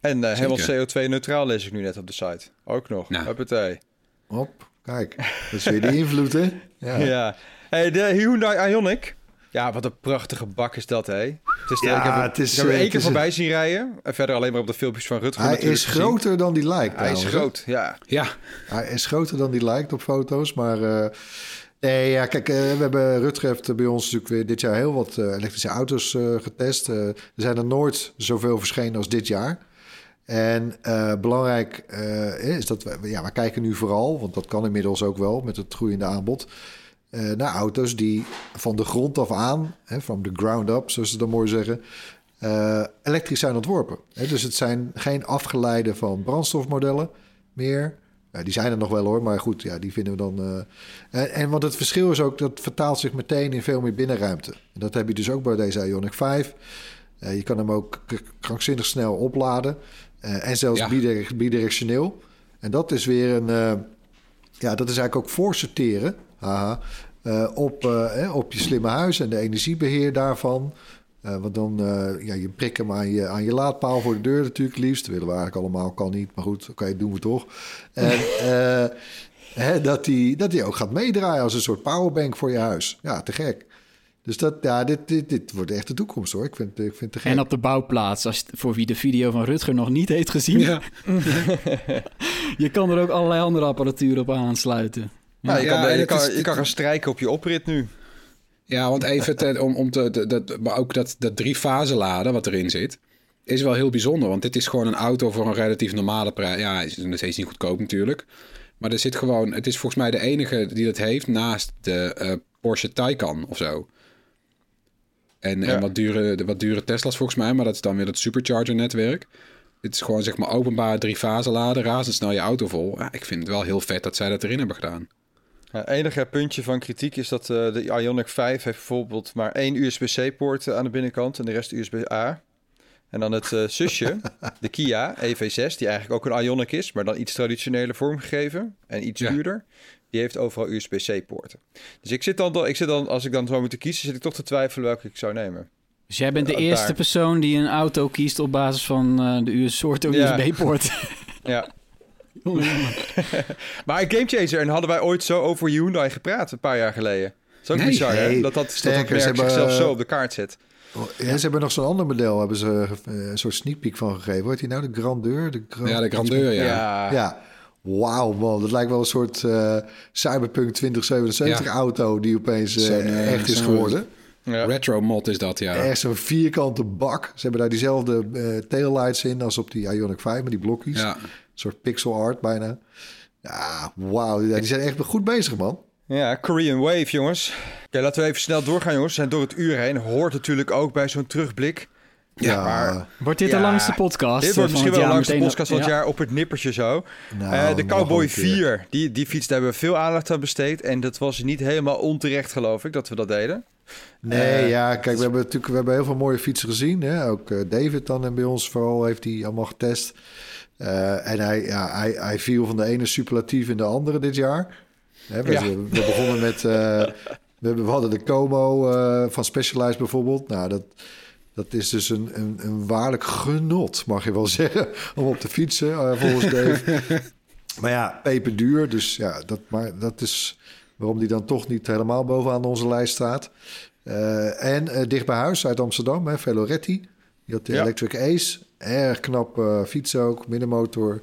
En eh, helemaal Zeker. CO2-neutraal lees ik nu net op de site. Ook nog. Nou. Huppatee. Hop, kijk. Dat is weer die invloed, hè? (laughs) Ja. Ja. Hey, de Hyundai Ioniq. Ja, wat een prachtige bak is dat, hè? Het is de- Ja, ik heb, hem- het is, ik heb hem eh, één keer voorbij zien rijden. En verder alleen maar op de filmpjes van Rutger Hij is gezien. groter dan die lijkt. Hij is groot, ja. ja. Hij is groter dan die lijkt op foto's, maar eh, Nee, ja, kijk, eh, we hebben Rutger heeft bij ons natuurlijk weer dit jaar heel wat eh, elektrische auto's eh, getest. Er zijn er nooit zoveel verschenen als dit jaar. En belangrijk is dat we, ja, we kijken nu vooral, want dat kan inmiddels ook wel met het groeiende aanbod, naar auto's die van de grond af aan, from the ground up, zoals ze dat mooi zeggen, elektrisch zijn ontworpen. Dus het zijn geen afgeleide van brandstofmodellen meer. Die zijn er nog wel hoor, maar goed, ja, die vinden we dan. eh, en, en want het verschil is ook, dat vertaalt zich meteen in veel meer binnenruimte. En dat heb je dus ook bij deze Ioniq 5. Eh, je kan hem ook krankzinnig snel opladen. eh, en zelfs Ja. bidirec- bidirectioneel. En dat is weer een. ja, dat is eigenlijk ook voorsorteren. Haha, eh, op, eh, op je slimme huis en de energiebeheer daarvan. Eh, want dan, eh, ja, je prik hem aan je, aan je laadpaal voor de deur natuurlijk liefst. Dat willen we eigenlijk allemaal, kan niet. Maar goed, oké, doen we toch. En (laughs) eh, hè, dat hij dat die ook gaat meedraaien als een soort powerbank voor je huis. Ja, te gek. Dus dat, ja, dit, dit, dit wordt echt de toekomst hoor. Ik vind, ik vind het te gek. En op de bouwplaats, als, voor wie de video van Rutger nog niet heeft gezien. Ja. (laughs) je kan er ook allerlei andere apparatuur op aansluiten. Ja, je, Ja, kan, en je, kan, is- je kan gaan strijken op je oprit nu. Ja, want even te- om, om te, dat, maar ook dat, dat drie fase laden wat erin zit, is wel heel bijzonder. Want dit is gewoon een auto voor een relatief normale prijs. Ja, is nog steeds niet goedkoop natuurlijk. Maar er zit gewoon, het is volgens mij de enige die dat heeft naast de eh, Porsche Taycan of zo. En, Ja. en wat, dure, wat dure Tesla's volgens mij, maar dat is dan weer het supercharger netwerk. Dit is gewoon zeg maar openbaar drie fase laden, razendsnel je auto vol. Ja, ik vind het wel heel vet dat zij dat erin hebben gedaan. Ja, enige puntje van kritiek is dat eh, de Ioniq 5 heeft bijvoorbeeld maar één USB-C-poort aan de binnenkant en de rest USB-A. En dan het eh, zusje, (laughs) de Kia EV6, die eigenlijk ook een Ioniq is, maar dan iets traditioneler vormgegeven en iets Ja. duurder. Die heeft overal USB-C-poorten. Dus ik zit, dan, ik zit dan, als ik dan zou moeten kiezen, zit ik toch te twijfelen welke ik zou nemen. Dus jij bent de eerste daar. persoon die een auto kiest op basis van eh, de US soort Ja. (laughs) Maar (laughs) een gamechanger, en hadden wij ooit zo over Hyundai gepraat een paar jaar geleden. Dat is ook Nee. bizar? Nee, Dat dat, dat, dat sterker, ze merk hebben, zichzelf zo op de kaart zet. Oh, Ja, ze hebben nog zo'n ander model, hebben ze eh, een soort sneak peek van gegeven. Hoort die nou de grandeur? De Grand- Ja, de grandeur, ja. ja. Ja, wauw man, dat lijkt wel een soort eh, Cyberpunk 2077 Ja. auto die opeens eh, echt is geworden. Ja. Retro mod is dat, ja. Echt zo'n vierkante bak. Ze hebben daar diezelfde eh, taillights in als op die Ioniq 5 met die blokjes. Ja. Een soort pixel art bijna. Ja, wauw, die zijn echt goed bezig man. Ja, Korean Wave, jongens. Oké, laten we even snel doorgaan, jongens. We zijn door het uur heen. Hoort natuurlijk ook bij zo'n terugblik. Ja, maar- Wordt dit Ja, de langste podcast? Dit wordt misschien wel de langste podcast van het ja. jaar op het nippertje zo. Nou, Eh, de Cowboy een keer. 4, die, die fiets, daar hebben we veel aandacht aan besteed. En dat was niet helemaal onterecht, geloof ik, dat we dat deden. Nee, Eh, ja, kijk, we hebben natuurlijk we hebben heel veel mooie fietsen gezien. Hè? Ook eh, David dan en bij ons vooral heeft hij allemaal getest. Eh, en hij, ja, hij, hij viel van de ene superlatief in de andere dit jaar. We, Ja. we begonnen met... eh, we, hebben- we hadden de Como eh, van Specialized bijvoorbeeld. Nou, dat, dat is dus een, een, een waarlijk genot, mag je wel (laughs) zeggen, om op te fietsen, volgens Dave. (laughs) maar ja, peperduur, dus ja, dat, maar dat is waarom die dan toch niet helemaal bovenaan onze lijst staat. En dicht bij huis uit Amsterdam, hè, Veloretti. Die had de Ja. Electric Ace. Erg knap eh fiets ook, middenmotor.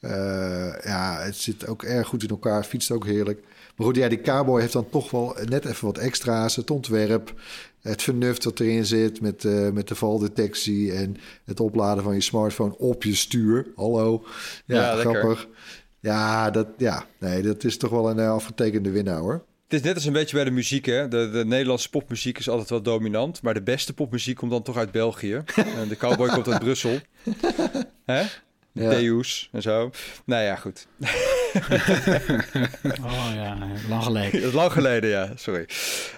Eh, ja, het zit ook erg goed in elkaar. Fietst ook heerlijk. Maar goed, ja, die Cowboy heeft dan toch wel net even wat extra's. Het ontwerp, het vernuft dat erin zit met, eh, met de valdetectie... en het opladen van je smartphone op je stuur. Hallo. Ja, Ja, grappig. Ja, dat, ja, nee, dat is toch wel een afgetekende winnaar, hoor. Het is net als een beetje bij de muziek, hè. De, de Nederlandse popmuziek is altijd wel dominant. Maar de beste popmuziek komt dan toch uit België. (laughs) en de Cowboy komt uit Brussel. Hè? Ja. Deus en zo. Nou ja, goed. (laughs) Oh ja, lang geleden. (laughs) Lang geleden, ja. Sorry.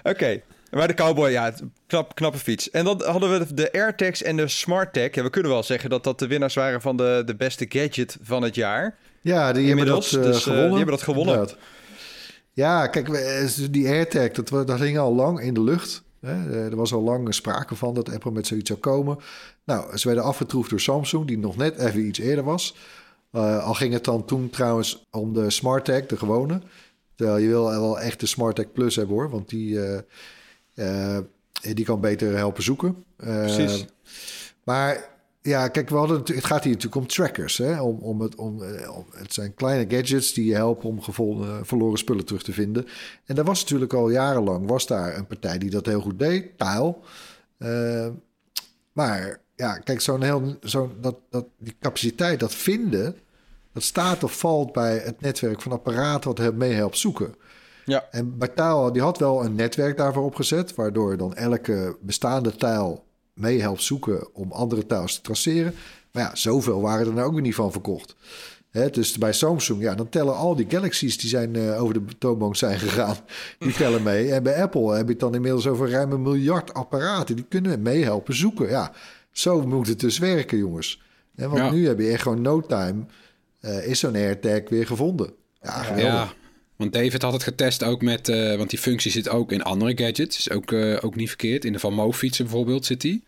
Oké. Maar de Cowboy, ja, knap, knappe fiets. En dan hadden we de AirTags en de SmartTag. Ja, we kunnen wel zeggen dat dat de winnaars waren van de, de beste gadget van het jaar. Ja, die hebben dat eh, dus, eh, gewonnen. die hebben dat gewonnen. Inderdaad. Ja, kijk, eh, die AirTag, dat, dat hing al lang in de lucht. Hè? Eh, Er was al lang sprake van dat Apple met zoiets zou komen. Nou, ze werden afgetroefd door Samsung, die nog net even iets eerder was. Eh, al ging het dan toen trouwens om de SmartTag, de gewone. Terwijl je wil wel echt de SmartTag Plus hebben hoor, want die, die kan beter helpen zoeken. Precies. Maar ja, kijk, we hadden, het gaat hier natuurlijk om trackers. Hè? Om, om het, om, eh, het zijn kleine gadgets die je helpen om gevonden, verloren spullen terug te vinden. En daar was natuurlijk al jarenlang was daar een partij die dat heel goed deed, Tile. Eh, maar ja, kijk, zo'n heel, zo'n dat, dat, die capaciteit, dat vinden, dat staat of valt bij het netwerk van apparaten wat er mee helpt zoeken. Ja. En bij Taal, die had wel een netwerk daarvoor opgezet, waardoor dan elke bestaande tijl mee helpt zoeken om andere tiles te traceren. Maar ja, zoveel waren er nou ook weer niet van verkocht. Hè, dus bij Samsung, ja, dan tellen al die Galaxies die zijn eh, over de toonbank zijn gegaan, (laughs) die tellen mee. En bij Apple heb je het dan inmiddels over ruim een miljard apparaten. Die kunnen meehelpen zoeken. Ja, zo moet het dus werken, jongens. En want Ja. nu heb je echt gewoon no time, eh, is zo'n AirTag weer gevonden. Ja, geweldig. Ja, want David had het getest ook met... eh, want die functie zit ook in andere gadgets. Is ook, eh, ook niet verkeerd. In de Van Mo fietsen bijvoorbeeld zit die.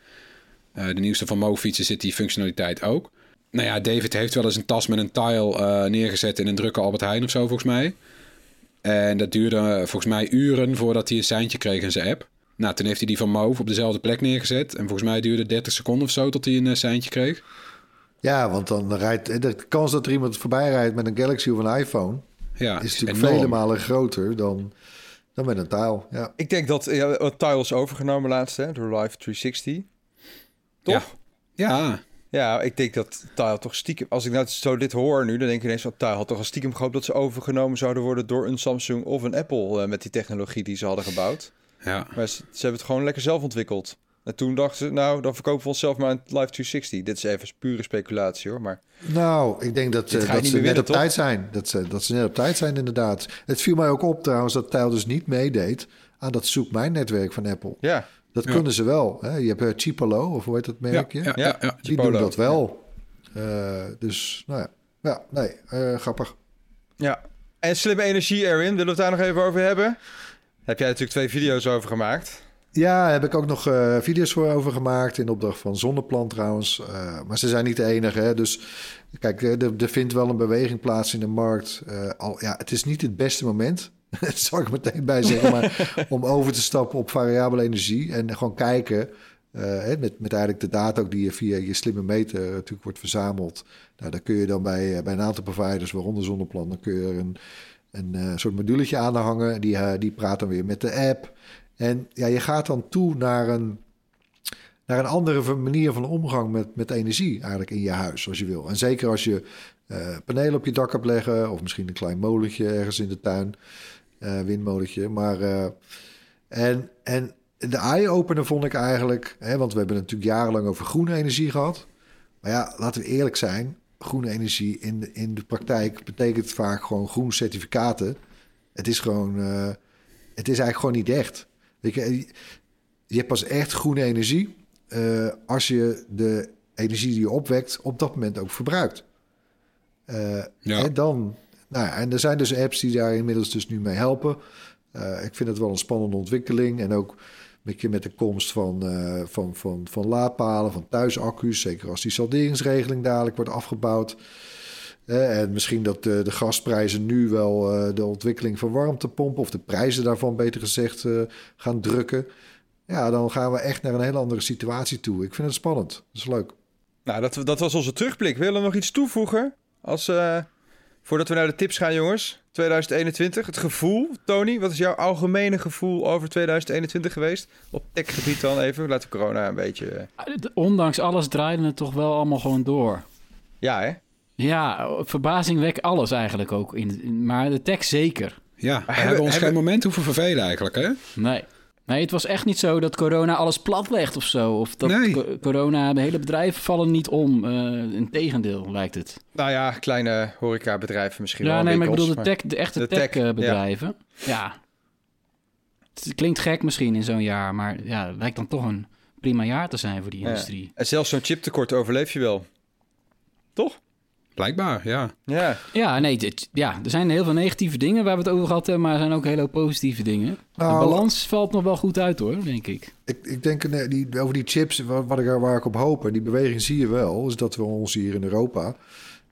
Eh, de nieuwste Van Mo fietsen zit die functionaliteit ook. Nou ja, David heeft wel eens een tas met een tile neergezet... in een drukke Albert Heijn of zo, volgens mij. En dat duurde volgens mij uren voordat hij een seintje kreeg in zijn app. Nou, toen heeft hij die van Move op dezelfde plek neergezet. En volgens mij duurde het 30 seconden of zo tot hij een seintje kreeg. Ja, want dan rijdt de kans dat er iemand voorbij rijdt met een Galaxy of een iPhone Ja, is natuurlijk enorm. vele malen groter dan, dan met een taal. Ja. Ik denk dat ja, Tile is overgenomen laatst hè, door Live 360. Toch? Ja, Ja, ik denk dat Tile toch stiekem... Als ik nou zo dit hoor nu, dan denk ik ineens... dat Tile had toch al stiekem gehoopt dat ze overgenomen zouden worden... door een Samsung of een Apple eh, met die technologie die ze hadden gebouwd. ja. Maar ze, ze hebben het gewoon lekker zelf ontwikkeld. En toen dachten ze, nou, dan verkopen we onszelf maar een Live 360. Dit is even pure speculatie hoor, maar... Nou, ik denk dat, eh, dat niet ze net op toch? tijd zijn. Dat ze, dat ze net op tijd zijn, inderdaad. Het viel mij ook op trouwens dat Tile dus niet meedeed aan dat zoek mijn netwerk van Apple. Ja, Dat Ja. kunnen ze wel. Hè? Je hebt uh, Chipolo, of hoe heet dat merkje? ja, ja, ja. Die Chipolo. doen dat wel. Eh, dus, nou ja. Ja, nee, eh, grappig. ja. En slimme energie, Erwin, willen we het daar nog even over hebben? Heb jij natuurlijk twee video's over gemaakt. Ja, daar heb ik ook nog eh, video's voor over gemaakt. In opdracht van Zonneplan trouwens. Eh, maar ze zijn niet de enige. Hè? Dus kijk, eh, er, er vindt wel een beweging plaats in de markt. Al, ja, het is niet het beste moment. (laughs) Dat zal ik meteen bij zeggen. Maar (laughs) om over te stappen op variabele energie. En gewoon kijken. met, met eigenlijk de data ook die je via je slimme meter natuurlijk wordt verzameld. Nou, dan kun je dan bij, bij een aantal providers, waaronder Zonneplan, dan kun je er een, een soort moduletje aan hangen. Die, die praat dan weer met de app. En ja, je gaat dan toe naar een, naar een andere manier van omgang met, met energie eigenlijk in je huis, als je wil. En zeker als je eh, panelen op je dak hebt leggen, of misschien een klein molentje ergens in de tuin, eh, windmolentje. Maar, eh, en, en de eye-opener vond ik eigenlijk, hè, want we hebben natuurlijk jarenlang over groene energie gehad. Maar ja, laten we eerlijk zijn, groene energie in de, in de praktijk betekent vaak gewoon groen certificaten. Het is gewoon, het is eigenlijk gewoon niet echt. Weet je, je hebt pas echt groene energie eh, als je de energie die je opwekt op dat moment ook verbruikt. Eh, Ja. En dan, nou ja, en er zijn dus apps die daar inmiddels dus nu mee helpen. Eh, ik vind het wel een spannende ontwikkeling en ook een beetje met de komst van, eh, van, van, van laadpalen, van thuisaccu's, zeker als die salderingsregeling dadelijk wordt afgebouwd. Eh, en misschien dat de, de gasprijzen nu wel eh, de ontwikkeling van warmtepompen... of de prijzen daarvan, beter gezegd, eh, gaan drukken. Ja, dan gaan we echt naar een hele andere situatie toe. Ik vind het spannend. Dat is leuk. Nou, dat, dat was onze terugblik. Willen we nog iets toevoegen? Als, eh, voordat we naar de tips gaan, jongens. 2021, het gevoel. Tony, wat is jouw algemene gevoel over 2021 geweest? Op techgebied dan even. Laten we corona een beetje... eh, Ondanks alles draaide het toch wel allemaal gewoon door. Ja, hè? Ja, verbazingwekkend alles eigenlijk ook. In, in- maar de tech zeker. Ja, we hebben- hebben ons hebben- geen moment hoeven vervelen eigenlijk, hè? Nee. Nee, het was echt niet zo dat corona alles platlegt of zo. Of dat Nee. co- corona, de hele bedrijven vallen niet om. Uh, Integendeel, lijkt het. Nou ja, kleine horecabedrijven misschien wel. Ja, nee, maar ik bedoel de, tech, de echte De tech, tech-bedrijven. ja. Het klinkt gek misschien in zo'n jaar, maar ja, het lijkt dan toch een prima jaar te zijn voor die Ja. industrie. En zelfs zo'n chiptekort overleef je wel. Toch? Blijkbaar, ja. Ja. Ja, nee, dit, ja, er zijn heel veel negatieve dingen waar we het over gehad hebben, maar er zijn ook hele hoop positieve dingen. Nou, de balans valt nog wel goed uit hoor, denk ik. Ik, ik denk eh, die, over die chips, wat, wat ik, waar ik op hoop... en die beweging zie je wel... is dat we ons hier in Europa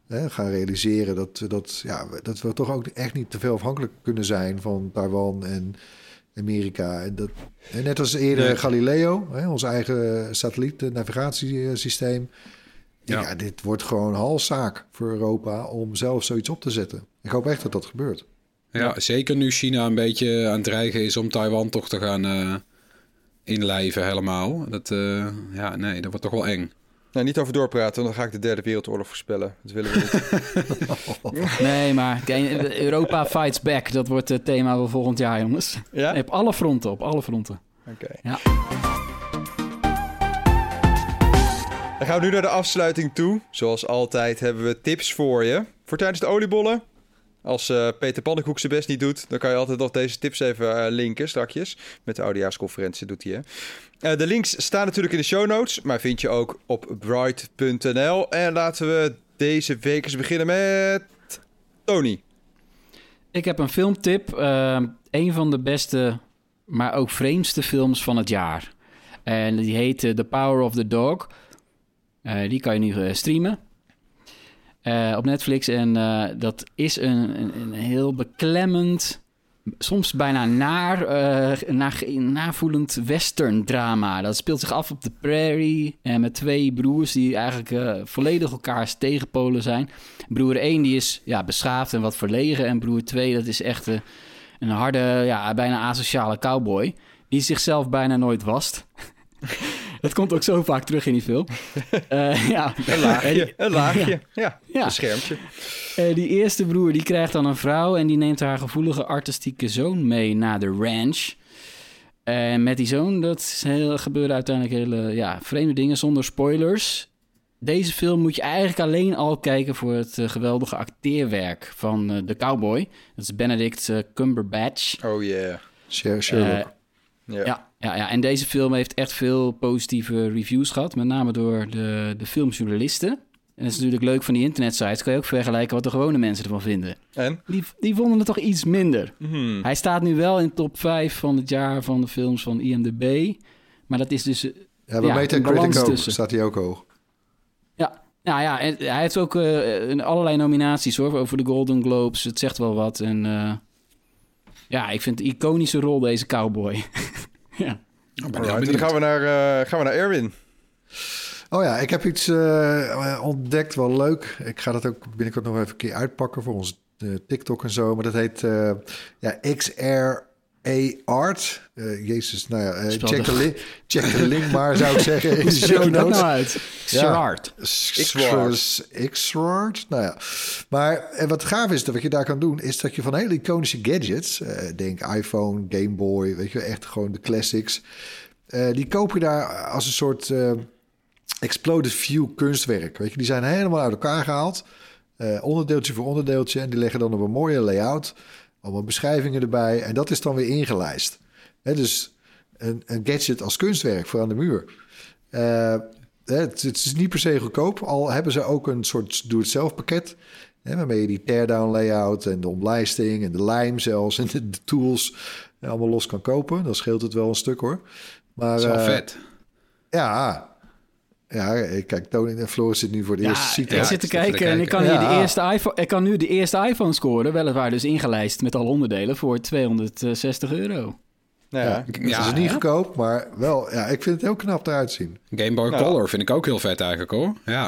hè, gaan realiseren... Dat, dat, ja, dat we toch ook echt niet te veel afhankelijk kunnen zijn... van Taiwan en Amerika. En dat, en net als eerder Nee. Galileo, hè, ons eigen satelliet-navigatiesysteem... ja. Ja. dit wordt gewoon halszaak voor Europa om zelf zoiets op te zetten. Ik hoop echt dat dat gebeurt. Ja, zeker nu China een beetje aan het dreigen is om Taiwan toch te gaan eh, inlijven helemaal. Dat, eh, ja, nee, dat wordt toch wel eng. Nou, niet over doorpraten, want dan ga ik de derde wereldoorlog voorspellen. Dat willen we niet. (laughs) Nee, maar Europa fights back. Dat wordt het thema van volgend jaar, jongens. ja? Op alle fronten, op alle fronten. Oké. Ja. Dan gaan we nu naar de afsluiting toe. Zoals altijd hebben we tips voor je. Voor tijdens de oliebollen. Als eh, Peter Pannenkoek zijn best niet doet, dan kan je altijd nog deze tips even eh, linken strakjes. Met de oudejaarsconferentie doet hij. hè. Eh, de links staan natuurlijk in de show notes, maar vind je ook op bright.nl. En laten we deze week eens beginnen met Tony. Ik heb een filmtip. een van de beste, maar ook vreemdste films van het jaar. En die heet The Power of the Dog. Eh, die kan je nu eh, streamen. eh, op Netflix. En dat is een, een, een heel beklemmend, soms bijna naar, eh naar, navoelend western drama. Dat speelt zich af op de prairie. En met twee broers die eigenlijk volledig elkaars tegenpolen zijn. Broer 1 die is ja, beschaafd en wat verlegen. En broer 2 dat is echt een harde, ja, bijna asociale cowboy. Die zichzelf bijna nooit wast. (laughs) dat komt ook zo vaak terug in die film. (laughs) Eh, ja. Een laagje, een laagje. Ja, Ja. een schermpje. Eh, die eerste broer die krijgt dan een vrouw en die neemt haar gevoelige artistieke zoon mee naar de ranch. En met die zoon dat is heel, gebeuren uiteindelijk hele ja, vreemde dingen zonder spoilers. Deze film moet je eigenlijk alleen al kijken voor het eh, geweldige acteerwerk van eh, de cowboy. Dat is Benedict eh, Cumberbatch. Oh yeah. Sher- Sherlock. Eh, Ja. ja, ja, ja, en deze film heeft echt veel positieve reviews gehad. Met name door de, de filmjournalisten. En dat is natuurlijk leuk van die internetsites. Kan je ook vergelijken wat de gewone mensen ervan vinden. En? Die, die vonden het toch iets minder. Hmm. Hij staat nu wel in top 5 van het jaar van de films van IMDb. Maar dat is dus... eh, ja, bij ja, Metacritic ook. tussen. Staat hij ook hoog. Ja, nou ja, en hij heeft ook een allerlei nominaties hoor. Over de Golden Globes. Het zegt wel wat. En eh, ja, ik vind een iconische rol deze cowboy. (laughs) (laughs) ja. Oh, ben heel Alright, dan gaan we naar, eh, gaan we naar Erwin. Oh ja, ik heb iets eh, ontdekt, wel leuk. Ik ga dat ook binnenkort nog even een keer uitpakken voor ons eh, TikTok en zo. Maar dat heet eh, ja, XR Art. Eh, Jezus, nou ja, eh, Spel check, de- de li- check de link maar, zou ik (laughs) zeggen, in de show notes. nou uit? X-Ward. X-Ward. Nou ja. Maar en wat gaaf is, dat wat je daar kan doen, is dat je van hele iconische gadgets, eh, denk iPhone, Game Boy, weet je, echt gewoon de classics, eh, die koop je daar als een soort eh, exploded view kunstwerk. Weet je, die zijn helemaal uit elkaar gehaald, eh, onderdeeltje voor onderdeeltje, en die leggen dan op een mooie layout, allemaal beschrijvingen erbij, en dat is dan weer ingelijst. Hè, dus een, een gadget als kunstwerk voor aan de muur. Eh, het, het is niet per se goedkoop, al hebben ze ook een soort doe-het-zelf pakket. Hè, waarmee je die teardown layout en de omlijsting en de lijm zelfs en de, de tools eh, allemaal los kan kopen. Dan scheelt het wel een stuk hoor. Maar Dat is wel eh, vet. ja, ja, ik kijk, Tony en Floris zit nu voor de Ja, eerste ziet. ik ja, zit te ik zit te kijken en ik kan, hier de Ja. eerste iPhone, ik kan nu de eerste iPhone scoren. Weliswaar dus ingelijst met alle onderdelen voor 260 euro. Nou ja. Het Ja, is niet ja. goedkoop, maar wel, ja, ik vind het heel knap eruit zien. Game Boy Nou. Color vind ik ook heel vet eigenlijk hoor. Ja.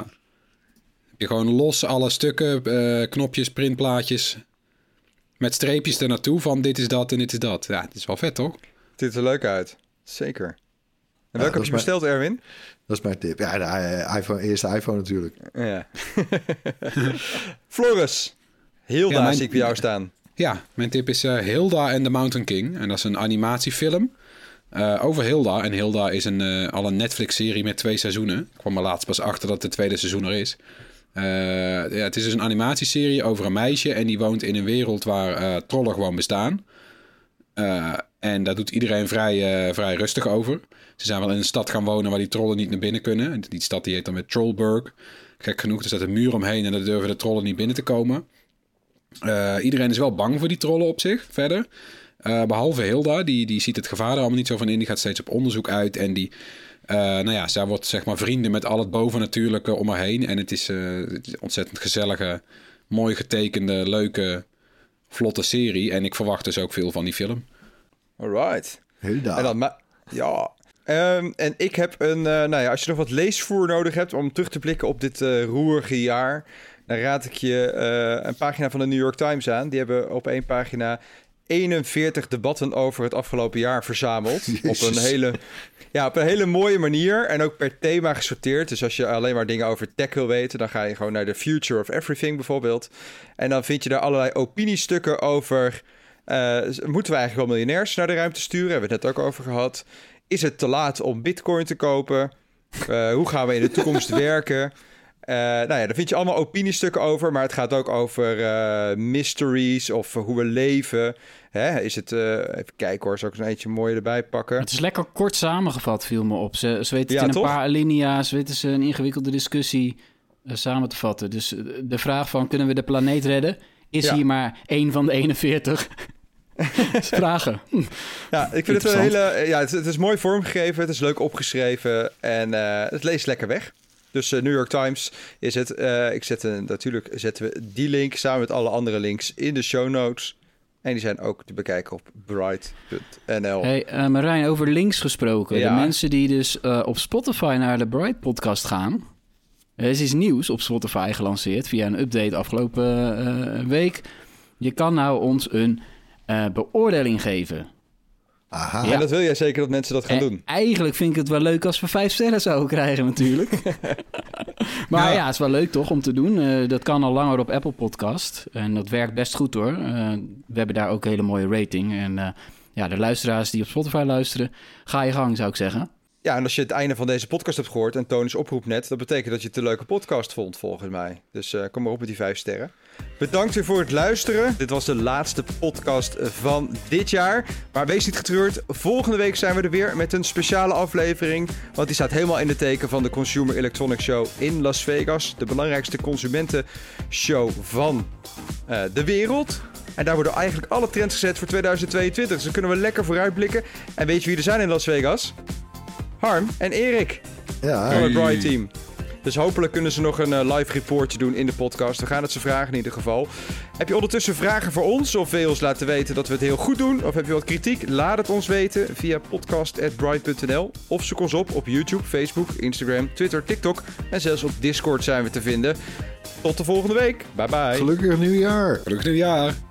Heb je gewoon los alle stukken, eh, knopjes, printplaatjes. Met streepjes er naartoe van dit is dat en dit is dat. Ja, het is wel vet toch? Het ziet er leuk uit. Zeker. En welke heb je mijn- besteld, Erwin? Dat is mijn tip. Ja, de eh, iPhone, eerste iPhone natuurlijk. Ja. (laughs) Floris. Heel Ja, daar mijn- zie ik bij jou staan. Ja, mijn tip is eh, Hilda en the Mountain King. En dat is een animatiefilm eh, over Hilda. En Hilda is een, eh, al een Netflix-serie met twee seizoenen. Ik kwam er laatst pas achter dat het tweede seizoen er is. Eh, ja, het is dus een animatieserie over een meisje. En die woont in een wereld waar eh, trollen gewoon bestaan. Eh, en daar doet iedereen vrij, eh, vrij rustig over. Ze zijn wel in een stad gaan wonen waar die trollen niet naar binnen kunnen. En die stad die heet dan met Trollburg. Gek genoeg, er staat een muur omheen en daar durven de trollen niet binnen te komen. Eh, iedereen is wel bang voor die trollen op zich, verder. Eh, behalve Hilda, die, die ziet het gevaar er allemaal niet zo van in. Die gaat steeds op onderzoek uit en die... eh, nou ja, zij wordt zeg maar vrienden met al het bovennatuurlijke om haar heen. En het is, eh, het is een ontzettend gezellige, mooi getekende, leuke, vlotte serie. En ik verwacht dus ook veel van die film. Alright. Hilda. En dan... Ja. Ehm, en ik heb een, eh, nou ja, als je nog wat leesvoer nodig hebt om terug te blikken op dit eh, roerige jaar, dan raad ik je eh, een pagina van de New York Times aan. Die hebben op één pagina 41 debatten over het afgelopen jaar verzameld. (laughs) Op een, hele, ja, op een hele mooie manier en ook per thema gesorteerd. Dus als je alleen maar dingen over tech wil weten, dan ga je gewoon naar de Future of Everything bijvoorbeeld. En dan vind je daar allerlei opiniestukken over. moeten we eigenlijk wel miljonairs naar de ruimte sturen? Hebben we het net ook over gehad. Is het te laat om bitcoin te kopen? Eh, hoe gaan we in de toekomst (laughs) werken? Eh, nou ja, daar vind je allemaal opiniestukken over. Maar het gaat ook over eh, mysteries of hoe we leven. Hè? Is het, even kijken hoor, zal ik eens een eentje mooi erbij pakken. Het is lekker kort samengevat, viel me op. Ze, ze weten Ja, in een paar alinea's, weten ze een ingewikkelde discussie samen te vatten. Dus de vraag van, kunnen we de planeet redden? Is Ja. hier maar één van de 41 (laughs) (laughs) vragen. Ja, ik vind het een hele. Ja, het, het is mooi vormgegeven, het is leuk opgeschreven en eh, het leest lekker weg. Dus eh, New York Times is het. Eh, ik zet een, natuurlijk zetten we die link samen met alle andere links in de show notes. En die zijn ook te bekijken op bright.nl. Hey, eh, Marijn, over links gesproken. Ja. De mensen die dus eh, op Spotify naar de Bright podcast gaan. Er is iets nieuws op Spotify gelanceerd via een update afgelopen eh, week. Je kan nou ons een eh, beoordeling geven. Aha. En dat wil jij zeker dat mensen dat gaan En doen. Eigenlijk vind ik het wel leuk als we vijf sterren zouden krijgen natuurlijk. (laughs) maar ja. het is wel leuk toch om te doen. Eh, dat kan al langer op Apple Podcast. En dat werkt best goed hoor. Eh, we hebben daar ook een hele mooie rating. En eh, ja, de luisteraars die op Spotify luisteren, ga je gang zou ik zeggen. Ja, en als je het einde van deze podcast hebt gehoord en Toon is oproep net, dat betekent dat je het een leuke podcast vond, volgens mij. Dus eh, kom maar op met die vijf sterren. Bedankt weer voor het luisteren. Dit was de laatste podcast van dit jaar. Maar wees niet getreurd. Volgende week zijn we er weer met een speciale aflevering. Want die staat helemaal in de teken van de Consumer Electronics Show in Las Vegas. De belangrijkste consumentenshow van eh, de wereld. En daar worden eigenlijk alle trends gezet voor 2022. Dus dan kunnen we lekker vooruitblikken. En weet je wie er zijn in Las Vegas? Harm en Erik Ja, van het Bright Team. Dus hopelijk kunnen ze nog een eh, live reportje doen in de podcast. We gaan het ze vragen in ieder geval. Heb je ondertussen vragen voor ons? Of wil je ons laten weten dat we het heel goed doen? Of heb je wat kritiek? Laat het ons weten via podcast.bright.nl. Of zoek ons op op YouTube, Facebook, Instagram, Twitter, TikTok. En zelfs op Discord zijn we te vinden. Tot de volgende week. Bye bye. gelukkig nieuwjaar. Gelukkig nieuwjaar.